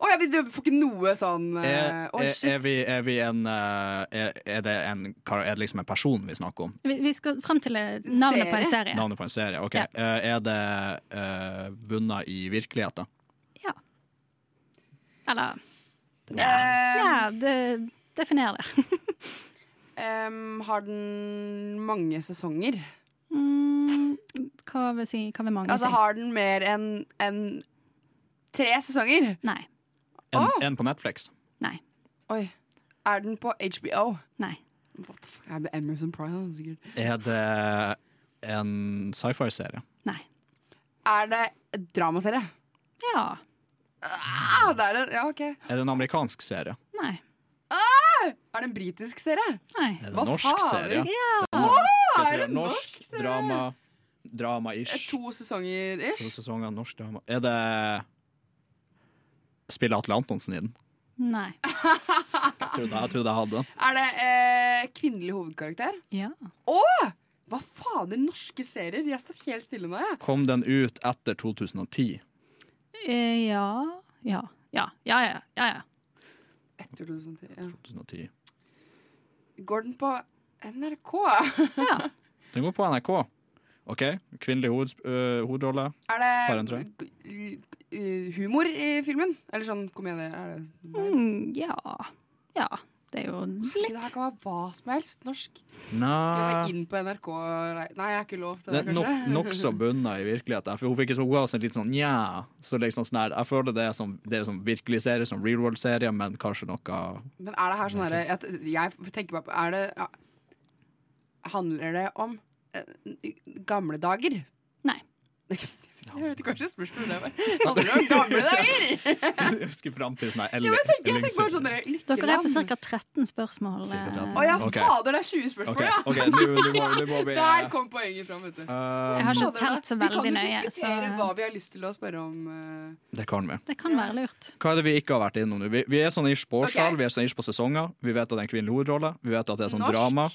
Å ja, vi får ikke noe sånn Oi, er, shit. er, vi, er vi en uh, er, er det en Er det liksom en person vi snakker om? Vi, vi skal frem til eh, navnet på en serie. Navnet på en serie, ok. Ja. Uh, er det uh, bunna i virkeligheten? Ja. Eller Ja, Ja, det, definer det. um, har den mange sesonger? Mm, hva vil si Hva vil mange Altså si? Har den mer enn enn tre sesonger? Nei. En, oh. en på Netflix. Nei. Oi. Er den på HBO? Nei. What the fuck? Er det Emerson Prime, sikkert. Er det en sci-fi-serie? Nei. Er det en dramaserie? Ja. Ah, det er det. Ja, OK. Er det en amerikansk serie? Nei. Ah! Er det en britisk serie? Nei. Er det en norsk faen? serie? Ja. Det er, Åh, er det en norsk, norsk serie? drama Drama-ish. To sesonger ish. To sesonger norsk drama. Er det Spiller Atle Antonsen i den? Nei. Jeg trodde jeg, trodde jeg hadde den. Er det eh, kvinnelig hovedkarakter? Ja. Å! Hva fader, norske serier? De har stått helt stille nå, jeg. Kom den ut etter 2010? Eh, ja. Ja. Ja, ja, ja. ja, ja. Etter 2010. Ja. 2010. Går den på NRK? ja. Den går på NRK. OK. Kvinnelig hoved, øh, hovedrolle. Er det g- humor i filmen? Eller sånn komedie? Er det Mm, ja. Ja. Det er jo litt Det her kan være hva som helst. Norsk. Skal jeg være inn på NRK? Nei, jeg har ikke lov til Det det, nok, nokså bunna i virkeligheten. For hun fikk så hun ga oss en litt sånn nja. Så liksom sånn her, jeg føler det er som, det er som virkelig serie, som real world-serie, men kanskje noe Men er det her sånn herre jeg, jeg tenker bare på Er det ja, Handler det om uh, gamle dager? Nei. Jeg vet ikke hva slags spørsmål det var. Det om gamle dager? Jeg husker fram til sånn her Ja, jeg tenker, jeg tenker sånn Dere er på ca. 13 spørsmål. Cirka 13. eh. Å ja, Ok. fader, det er 20 spørsmål, ja! Okay. Du, du må- du må be, Der kom poenget fram, vet du. Um, Jeg har ikke telt så veldig nøye. Vi kan jo diskutere så- hva vi har lyst til å spørre om. Uh... Det kan vi. Det kan være lurt. Hva er det vi ikke har vært innom nå? Vi, vi er sånn ish på årstall, vi er sånn ish på sesonger. Vi vet at det er en kvinnelig hovedrolle. Vi vet at det er sånn Norsk. drama.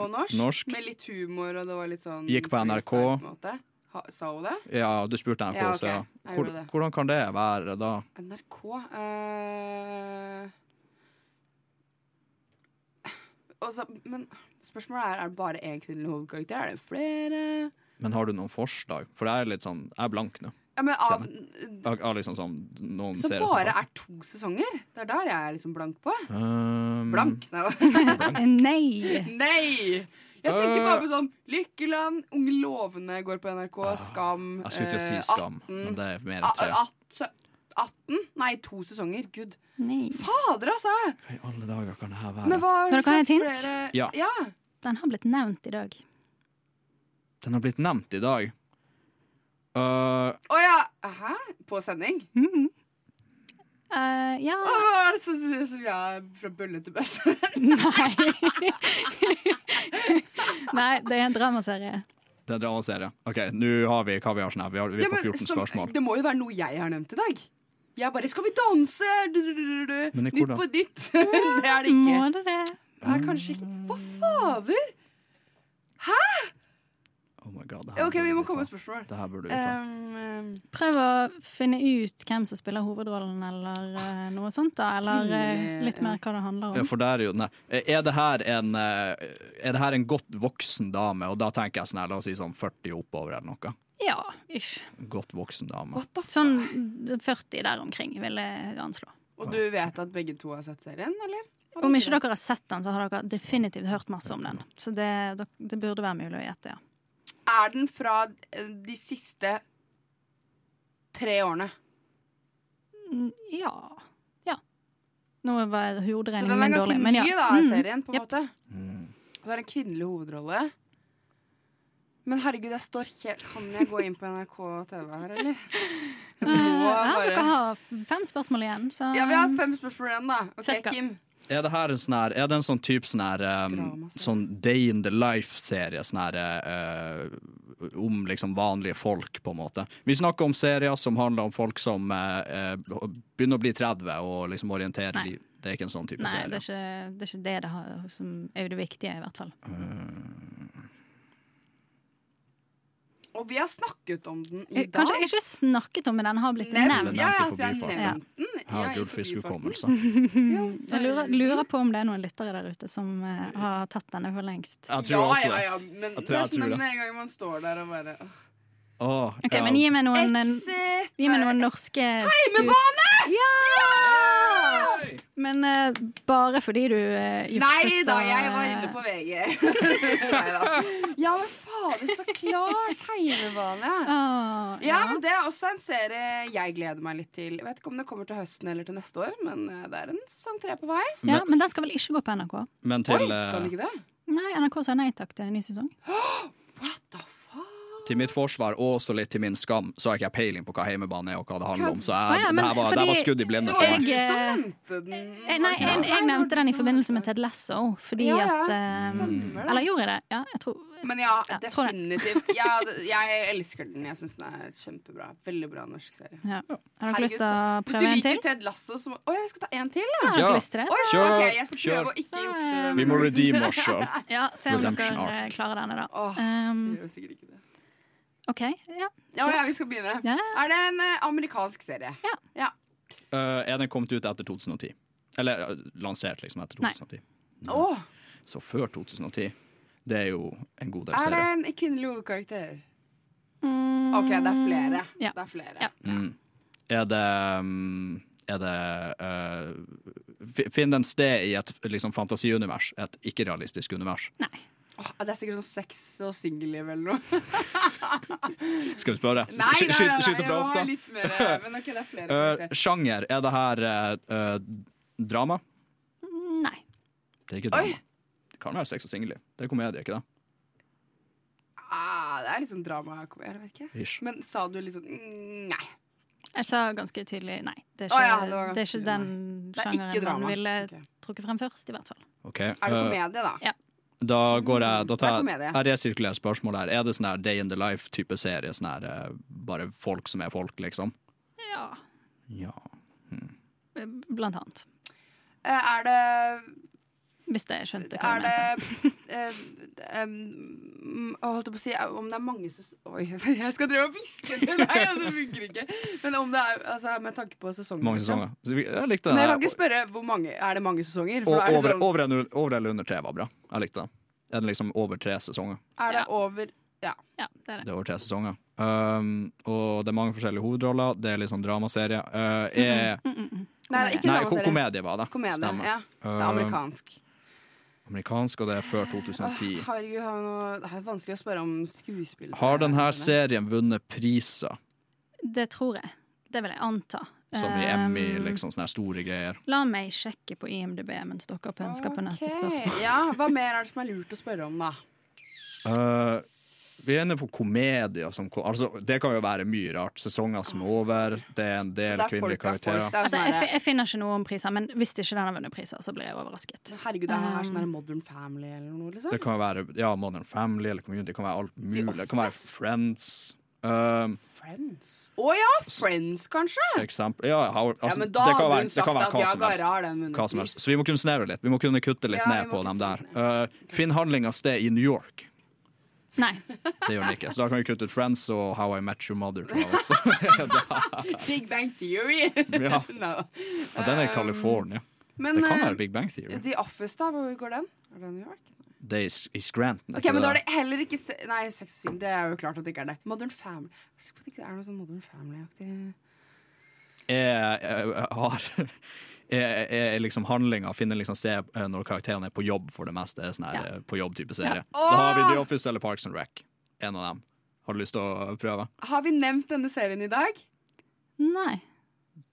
Og norsk, Norsk. med litt humor, og det var litt sånn Gikk på NRK. freestyle på. Ha, sa hun det? Ja, du spurte NRK, Ja, ok. så ja. Hvor, hvordan kan det være da? NRK uh... Også, Men spørsmålet er Er det bare én kvinnelig hovedkarakter. Er det flere? Men har du noen forslag? For det er litt sånn Jeg er blank nå. Ja, men av, Av, av liksom sånn noen så serier bare sånn. er to sesonger? Det er der jeg er liksom blank på. Um, Blank? Nei. Nei. Nei! Jeg tenker bare på sånn Lykkeland, Unge lovende går på NRK, Skam Jeg skulle ikke si eh, Skam, 18. men det er mer enn tre. at- 18? Nei, to sesonger. Gud. Nei. Fader, altså! Hva i alle dager kan det her være? Men hva dere ha et hint? flere- Ja. ja. Den har blitt nevnt i dag. Den har blitt nevnt i dag. Uh, oh, ja! Hæ? På sending? Eh, ja Å, er det sånn som jeg er fra bølle til bøsse? Nei, Nei, det er en dramaserie. det er en dramaserie. OK, nå har vi hva vi har sånn her. Vi, har, vi er på 14 spørsmål. Det må jo være noe jeg har nevnt i dag. Jeg bare 'Skal vi danse?' Du, du, du, du, du. Nytt på nytt. det er det ikke. Må det det? Nei, kanskje ikke. Hva fader? Hæ? Oh my god, det her OK, vi må komme med spørsmål. Det her burde vi ta. Um, um, Prøv å finne ut hvem som spiller hovedrollen, eller uh, noe sånt. da Eller uh, litt mer hva det handler Ja, om. for der er jo nei. Er det her en Er det her en godt voksen dame, og da tenker jeg sånn her, la oss si sånn 40 oppover eller noe? Ja, ish. Godt voksen dame. Sånn 40 der omkring, vil jeg anslå. og du vet at begge to har sett serien, eller? Om ikke dere har sett den, så har dere definitivt hørt masse om den. Så det, det burde være mulig å gjette, ja. Er den fra eh, de siste tre årene? Mm, Ja. Ja. Nå var Så den er ganske dårlig. ny, ja. da, Mm. serien, på en Jep. måte. Og det er en kvinnelig hovedrolle. Men herregud, jeg står helt Kan jeg gå inn på NRK TV her, eller? Jeg må Eh, ja, dere har fem spørsmål igjen, så Ja, vi har fem spørsmål igjen, da. Ok, Cirka. Kim. Er det her en sånn her Er det en sånn type sånn her um, Sånn Day in the Life-serie sånn her uh, om liksom vanlige folk, på en måte. Vi snakker om serier som handler om folk som eh, begynner å bli 30 og liksom orienterer Nei. liv. Det er ikke en sånn type Nei, serie. det er, ikke, det er ikke det det har, som er det viktige, i hvert fall. Og vi har snakket om den i Eh, dag. Kanskje ikke snakket om, men den har blitt Nevnt, nevnt. ja, ja, at vi har nevnt den. Ja, i gullfiskhukommelse. Jeg lurer, lurer på om det er noen lyttere der ute som uh, har tatt denne for lengst. Jeg tror Ja, også ja, det. ja, men Jeg tror det er sånn med en gang man står der og bare åh. oh, Ok, ja. Men gi meg noen, Exit! gi meg noen norske Heimebane! Ja! Men uh, bare fordi du uh, jukset Nei da, jeg var eh, inne på VG. Neida. Ja, men fader, så klart! Heimebane. Ah, Ja, men Det er også en serie jeg gleder meg litt til. Jeg vet ikke om det kommer til høsten eller til neste år, men eh, det er en sesong tre på vei. Ja, men den skal vel ikke gå på NRK? Men til, Oi, skal eh, den ikke det? Nei, NRK sa nei takk til en ny sesong. til mitt forsvar og også litt til min skam, så har ikke jeg peiling på hva heimebane er og hva det handler om. Så jeg, ja, men det, her var, det her var skudd i blinde for meg. du Jeg, eh. Eh, Nei, jeg, jeg nevnte den i forbindelse med Ted Lasso. Fordi Ja, ja, at um. Eller gjorde jeg det? Ja, jeg tror Men ja, Ja, definitivt. Ja, jeg elsker den. Jeg syns den er kjempebra. Veldig bra norsk serie. ja. Har dere lyst til å prøve en til? Hvis du liker Ted Lasso, så må Å ja, vi skal ta en til, da! Ja. lyst til det? Oi, Kjør, Okay, jeg skal kjør. prøve å ikke jukse. det. Vi må redeem oss sjøl. Ja, se om dere klarer denne, da. Åh, Um, jeg gjør sikkert ikke det. OK, ja. Ja, Så- ja, vi skal begynne. Ja. Er det en eh, amerikansk serie? Ja. Uh, er den kommet ut etter 2010? Eller uh, lansert liksom etter Nei. 2010? Åh, Så før 2010. Det er jo en god del er det en kvinnelig hovedkarakter? Mm, OK, det er flere. Ja. Det er flere. Ja. Mm. Er det um, Er det uh, Finn den sted i et liksom, fantasiunivers? Et ikke-realistisk univers? Åh, det er sikkert sånn sex og singelliv eller noe. Skal vi spørre? Nei, nei, nei, nei, Skyt fra hofta? litt mer eh, Men OK, det er flere. Uh, sjanger, er det her uh, drama? Nei. Det er ikke drama. Det kan være sex og singelliv. Det er komedie, ikke det? ah, det er litt sånn drama. Jeg vet ikke. Ish. Men sa du liksom mm, Nei. Jeg sa ganske tydelig nei. Det er ikke, ikke, ja, det det er ikke den er sjangeren man ville okay. trukket frem først, i hvert fall. Okay. Er det komedie, da? Ja. Da går jeg, da Det tar jeg, jeg resirkulerer spørsmålet her. Er det sånn her Day in the Life-type serie? Sånn her eh, bare folk som er folk, liksom? Ja, Ja. blant annet. Eh, er det Hvis jeg skjønte hva Er du mente. det eh, um, Holdt jeg på å si eh, om det er mange sesonger Oi, jeg skal drive og hviske til deg, og det funker ikke. Men om det er altså, med tanke på sesonger. Mange liksom. sesonger. Jeg likte Men jeg kan ikke spørre hvor mange Er det mange sesonger? For er, det over, sånn, over, eller- over eller under tre var bra. Jeg likte det. Er det liksom over tre sesonger? er det over Ja. Ja, det er det. Det er over tre sesonger. Um, og det er mange forskjellige hovedroller. Det er litt sånn dramaserie. Uh, er, Nei, det er ikke nei, dramaserie. komedie var det. Komedie, Stemmer. ja. Det er Uh, amerikansk. Amerikansk, og det er før Åh, 2010. herregud, har noe, det er vanskelig å spørre om skuespill. Har denne serien vunnet priser, Det tror jeg. Det vil jeg anta. som i Emmy, Um, liksom sånne store greier? La meg sjekke på IMDb mens dere pønsker på neste spørsmål. Ja, Hva mer er det som er lurt å spørre om, da? Uh, vi er inne på komedier. Som, altså, det kan jo være mye rart. Sesonger som er over. Det er en del er kvinnelige folk karakterer. folk. Altså, sånn jeg, jeg finner ikke noe om priser, men hvis ikke den har vunnet priser, så blir jeg overrasket. Herregud, det er Um, sånn Modern Family eller noe, liksom? Det kan være ja, Modern Family eller Community. Det kan være alt mulig. Det kan være Friends. Um, Friends? Å ja, Friends, kanskje? eksempel. Ja, how, altså, ja, men da det kan hadde være, hun det sagt kan være at hva ja, som helst. Har den vunnet Hva som helst. pris. Så vi må kunne snevre litt. Vi må kunne kutte litt Ja, ned på dem der. Uh, Finn handlinga sted i New York. Nei. Det gjør den ikke. Så da kan vi kutte ut Friends og How I Met Your Mother. Jeg. Big Bang Theory. Ja. no. ja, den er i Um, California. Men det kan eh, være Big Bang Theory. The Office, da? Hvor går den? Er det New York? Det er i i Scranton. Ok, men da er det heller ikke se Nei, Sex og syv. Det er jo klart at det ikke er det. Modern Family. Jeg er det ikke er noe sånn Modern Family-aktig. jeg, jeg har er, er liksom handlinga finner liksom sted eh, når karakterene er på jobb, for det meste. er Sånn her, Ja. eh, på jobb-type serie. Ja. Da har vi The Office eller Parks and Rec. En av dem. Har du lyst til å prøve? Har vi nevnt denne serien i dag? Nei.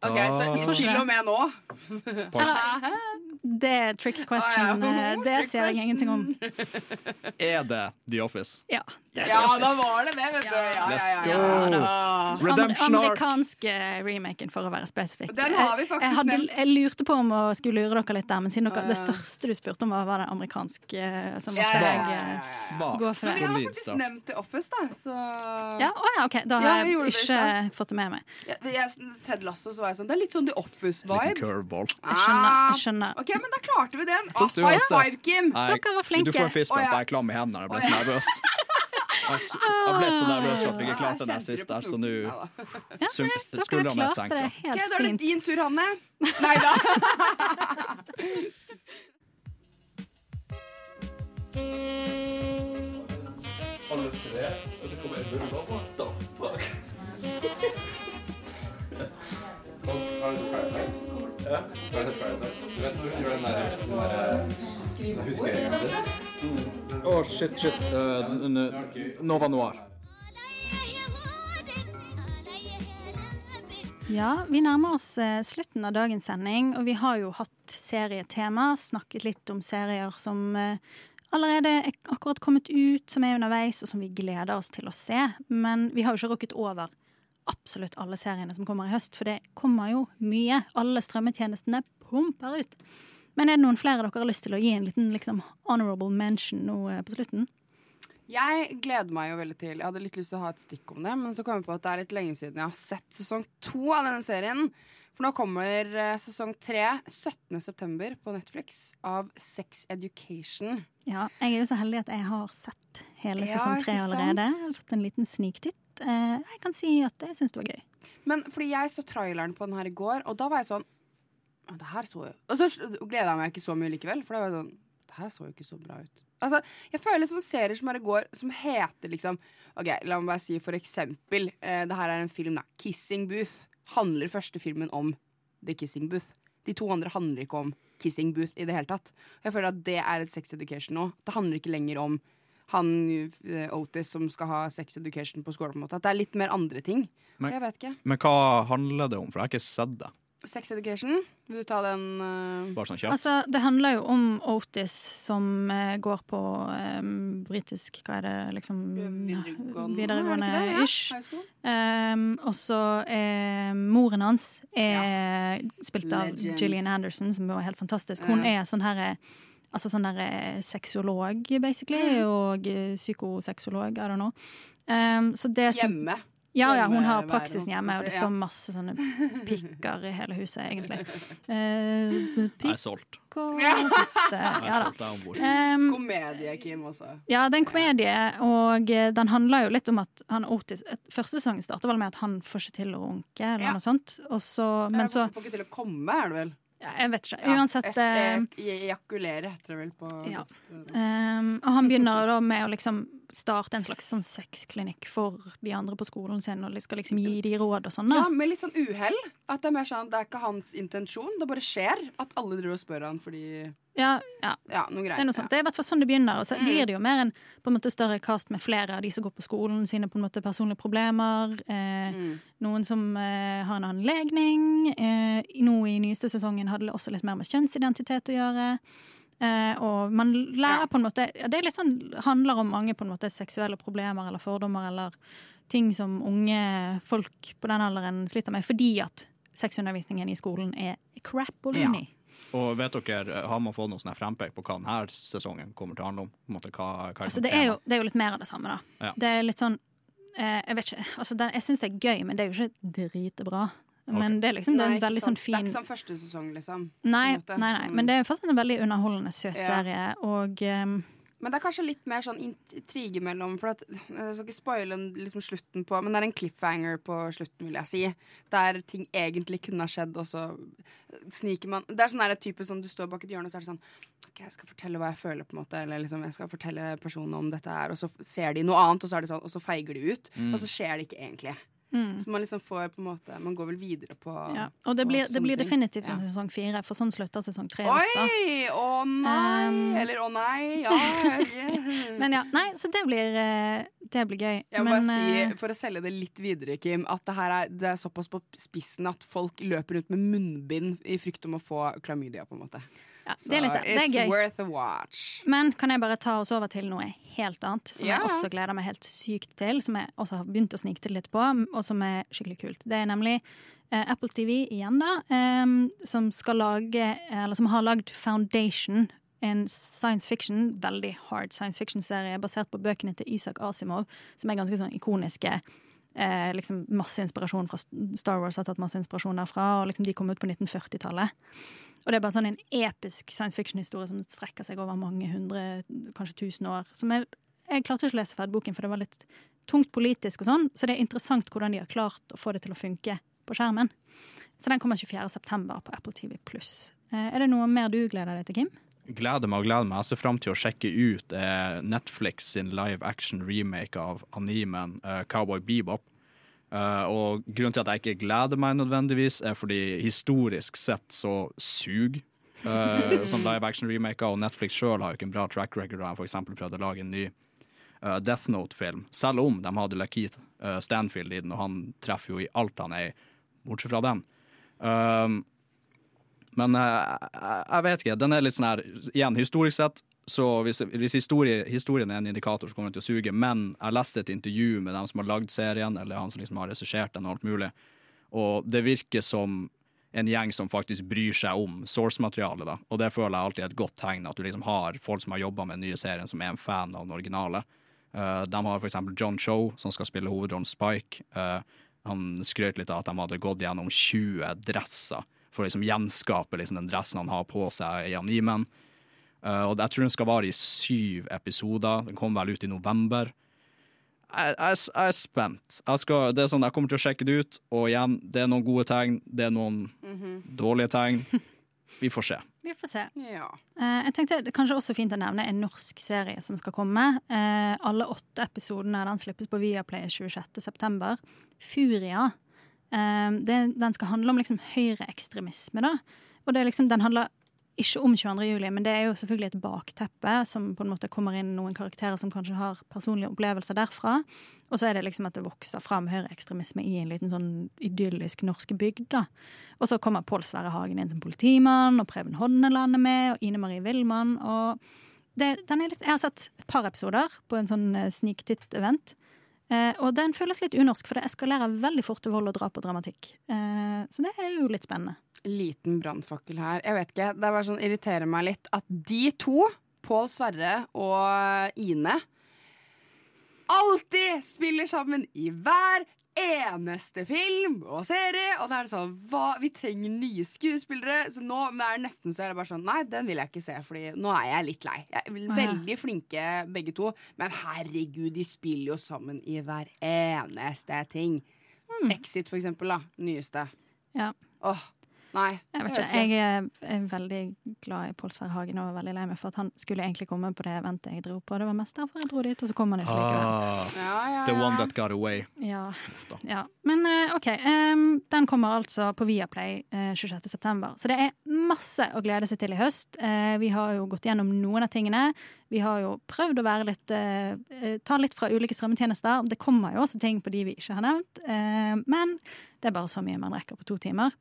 Ok, så til og med nå. Eller, det er trick question. Ah, ja. oh, Det ser jeg ingenting om. Er det The Office? Ja. det er Ja, da var det det, vet du. Ja, ja, Let's go! ja, ja. Redemption Amer- arc. Amerikanske remaken, for å være spesifikk. Den har vi faktisk jeg, hadde, jeg lurte på om å skulle lure dere litt der, men siden dere, Ja, det første du spurte om, var, var det amerikansk. Som Så Ja, måtte jeg eh, ja. Gå for Men vi har faktisk nevnt The Office, da. Så Ja, å ja, OK. Da har jeg ikke det fått det med meg. Jeg, jeg, Ted Lasso så var jeg sånn Det er litt sånn The Office-vibe. curveball. Jeg skjønner. Jeg skjønner. OK, men da klarte vi den. Ah, high five, Kim! Nei, Dere var flinke. Du får en fistbump. Oh, ja. Jeg er klam i hendene. Jeg ble så nervøs. Jeg ble så nervøs for at vi ikke klarte den sist der, så nå. Ja. Ja, dere skuldrene senker. da er det din tur, Hanne. Nei da. Alle tre, og så kommer Edmund og What the fuck? Ja. Du mm. oh, shit, shit. Uh, Nova Noir. Ja, vi nærmer oss eh, slutten av dagens sending, og vi har jo hatt serietema, snakket litt om serier som eh, allerede er akkurat kommet ut, som er underveis, og som vi gleder oss til å se. Men vi har jo ikke rukket over absolutt alle seriene som kommer i høst, for det kommer jo mye. Alle strømmetjenestene pumper ut. Men er det noen flere dere har lyst til å gi en liten liksom, honorable mention nå eh, på slutten? Jeg gleder meg jo veldig til Jeg hadde litt lyst til å ha et stikk om det, men så kom jeg på at det er litt lenge siden jeg har sett sesong to av denne serien. For nå kommer eh, sesong tre 17.9. på Netflix av Sex Education. Ja, jeg er jo så heldig at jeg har sett hele Ja, sesong tre allerede. Jeg har Fått en liten sniktitt. Eh, jeg kan si at jeg syns det var gøy. Men fordi jeg så traileren på den her i går, og da var jeg sånn Det her så jo Og så gleda jeg meg ikke så mye likevel, for da var jeg sånn Det her så jo ikke så bra ut. Altså, jeg føler liksom serier som i går, som heter liksom Ok, la meg bare si for eksempel eh, Det her er en film, da. 'Kissing Booth'. Handler første filmen om The Kissing Booth. De to andre handler ikke om Kissing Booth i det hele tatt. Jeg føler at det er et sex education nå. Det handler ikke lenger om han eh, Otis som skal ha sex education på skolen. på en måte At det er litt mer andre ting. Men- jeg vet ikke. Men hva handler det om? For jeg har ikke sett det. Sex education. Vil du ta den Uh... Bare sånn kjapt. Altså, det handler jo om Otis som uh, går på um, britisk Hva er det, liksom Videregående, Videregående er det det? Ish. Ja. Um, og så er moren hans er spilt av Legend. Gillian Anderson, som er helt fantastisk. Hun er sånn her Altså sånn der eh, sexolog, basically, og eh, psykosexolog, I don't know. Um, så det som, Hjemme. Ja, ja, hun har praksisen hjemme, og det står masse sånne pikker i hele huset, egentlig. Uh, pikk er solgt. Og Ja. Ja da. Um, Komedie, Kim, også. ja, det er en komedie, og den handler jo litt om at han Otis Første sesongen starter vel med at han får ikke til å runke, eller Ja. noe sånt. Og så, men så Får ikke til å komme, er det vel? Ja, Jeg vet ikke. Uansett eh, e- Ejakulere heter det vel på Ja. Um, og han begynner da med å liksom starte en slags sånn sexklinikk for de andre på skolen sin, og skal liksom gi de råd og sånn. Ja, med litt sånn uhell. At det er mer sånn, det er ikke hans intensjon. Det bare skjer at alle driver og spør han fordi Ja, ja. Ja, noe greit. Det er noe sånt. Det er i hvert fall sånn det begynner. Og så Mm. blir det jo mer en på en måte større cast med flere av de som går på skolen sine på en måte personlige problemer. Eh, Mm. Noen som eh, har en annen legning. Eh, nå i nyeste sesongen hadde det også litt mer med kjønnsidentitet å gjøre. Eh, og man lærer på en måte Det er litt sånn, handler om mange på en måte seksuelle problemer eller fordommer eller ting som unge folk på den alderen sliter med, fordi at sexundervisningen i skolen er crap og Ja. Og vet dere, har man fått noe sånn frempek på hva denne sesongen kommer til å handle om? På en måte, hva, hva Altså, det, er jo, det er jo litt mer av det samme, da. Ja. Det er litt sånn eh, Jeg vet ikke. Altså, den, jeg syns det er gøy, men det er jo ikke dritbra. Men det er liksom det er Nei, en veldig sant. sånn fin Det er ikke som første sesong, liksom. Nei, nei, nei, Sånn- men det er fortsatt en veldig underholdende, søt Ja. serie, og ehm, Men det er kanskje litt mer sånn intrige mellom For at, Jeg skal ikke spoile liksom slutten på Men det er en cliffhanger på slutten, vil jeg si. Der ting egentlig kunne ha skjedd, og så sniker man Det er sånn der type som du står bak et hjørne, og så er det sånn OK, jeg skal fortelle hva jeg føler, på en måte. Eller liksom, jeg skal fortelle personen om dette her, og så ser de noe annet, og så, er det sånn, og så feiger de ut. Mm. Og så skjer det ikke egentlig. Mm. Så man liksom får på en måte Man går vel videre på ja. Og det blir, det blir definitivt definitivt Ja. en sesong fire, for sånn slutter sesong tre også. Oi! Å nei! Um, Eller å nei! Ja. yeah. Men ja, nei, så det blir, eh, det blir gøy. Jeg må Men, bare si, eh, For å selge det litt videre, Kim, at det her er, det er såpass på spissen at folk løper rundt med munnbind i frykt om å få klamydia. på en måte Ja, Så det er litt det. Er gøy. worth a watch. Men kan jeg bare ta oss over til noe helt annet, som yeah. jeg også gleder meg helt sykt til, som jeg også har begynt å snike til litt på, og som er skikkelig kult. Det er nemlig eh, Apple TV igjen, da, em, som skal lage, eller som har lagd Foundation. En science fiction, veldig hard science fiction-serie basert på bøkene til Isak Asimov, som er ganske sånn ikoniske. Eh, liksom Masse inspirasjon fra Star Wars har tatt masse inspirasjon derfra, og liksom de kom ut på 1940-tallet. Og det er bare sånn en episk science fiction-historie som strekker seg over mange hundre, kanskje tusen år. Som jeg, jeg klarte ikke å lese ferdig boken, for det var litt tungt politisk og sånn, så det er interessant hvordan de har klart å få det til å funke på skjermen. Så den kommer 24.9. på Apple TV Eh, er det noe mer du gleder deg til, Kim? Gleder meg og gleder meg. Jeg ser fram til å sjekke ut eh, Netflix sin live action remake av animen eh, Cowboy Bebop. Eh, og grunnen til at jeg ikke gleder meg nødvendigvis, er fordi historisk sett så suger eh, som live action-remaker, og Netflix sjøl har jo ikke en bra track record. Da de f.eks. prøvde å lage en ny uh, Death Note-film, selv om de hadde Lakeith uh, Stanfield i den, og han treffer jo i alt han er i, bortsett fra den. Um, men eh, jeg, vet ikke. Den er litt sånn her Igjen, historisk sett, så hvis, hvis historie, historien er en indikator, så kommer den til å suge. Men jeg leste et intervju med dem som har lagd serien, eller han som liksom har regissert den, og alt mulig. Og det virker som en gjeng som faktisk bryr seg om source-materialet. da. Og det føler jeg alltid er et godt tegn, at du liksom har folk som har jobba med den nye serien, som er en fan av den originale. Uh, de har for eksempel John Cho, som skal spille hovedrollen Spike. Uh, han skrøt litt av at de hadde gått gjennom 20 dresser for å liksom gjenskape liksom den dressen han har på seg i animen. Uh, og jeg tror den skal vare i syv episoder. Den kom vel ut i november. Jeg, jeg, jeg er spent. Jeg, skal, det er sånn, jeg kommer til å sjekke det ut, og igjen, det er noen gode tegn, det er noen Mhm. dårlige tegn. Vi får se. Vi får se. Ja. Uh, jeg tenkte det kanskje også fint å nevne en norsk serie som skal komme. Uh, alle åtte episodene den slippes på Viaplay 26.9. Furia. Eh, det, den skal handle om liksom høyreekstremisme, da. Og det er liksom, den handler ikke om 22. juli, men det er jo selvfølgelig et bakteppe som på en måte kommer inn noen karakterer som kanskje har personlige opplevelser derfra. Og så er det liksom at det vokser fram høyreekstremisme i en liten sånn idyllisk norsk bygd. da. Og så kommer Pål Sverre Hagen inn som politimann, og Preben Hodneland er med, og Ine Marie Willmann. Og det, den er litt, jeg har sett et par episoder på en sånn eh, sniktitt-event. Eh, og den føles litt unorsk, for det eskalerer veldig fort til vold og drap og dramatikk. Eh, så det er jo litt spennende. Liten brannfakkel her. Jeg vet ikke, Det bare sånn, irriterer meg litt at de to, Pål Sverre og Ine, alltid spiller sammen i hver eneste film og serie. Og da er det sånn hva, Vi trenger nye skuespillere. Så nå men det er nesten så er det bare sånn Nei, den vil jeg ikke se, Fordi nå er jeg litt lei. Jeg er veldig flinke begge to, men herregud, de spiller jo sammen i hver eneste ting. Exit, for eksempel. da Nyeste. Ja. Åh, nei. Jeg vet ikke, jeg er, er veldig glad i Pål Sverre Hagen og var veldig lei meg for at han skulle egentlig komme på det eventet jeg dro på. Det var mest derfor jeg dro dit, og så kom han ikke likevel. Ah, the one that got away. Ja. ja. Men eh, OK. Um, den kommer altså på Viaplay uh, 26.9. Så det er masse å glede seg til i høst. Uh, vi har jo gått gjennom noen av tingene. Vi har jo prøvd å være litt eh, eh, ta litt fra ulike strømmetjenester. Det kommer jo også ting på de vi ikke har nevnt. Uh, men det er bare så mye man rekker på to timer.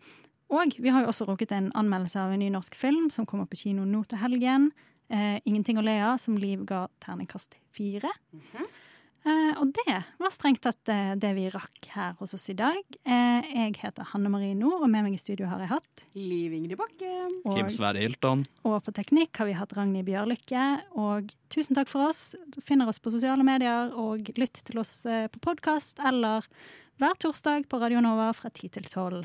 Og vi har jo også rukket en anmeldelse av en ny norsk film som kommer på kino nå til helgen. Eh, 'Ingenting å le av', som Liv ga terningkast fire. Eh, og det var strengt tatt eh, det vi rakk her hos oss i dag. Eh, jeg heter Hanne Marie Nord, og med meg i studio har jeg hatt Liv Ingrid Bakke. Og- Kim Sverre Hilton. Og på teknikk har vi hatt Ragnhild Bjørlykke. Og tusen takk for oss. Du finner oss på sosiale medier, og lytt til oss eh, på podkast eller hver torsdag på Radio Nova fra 10 til 12.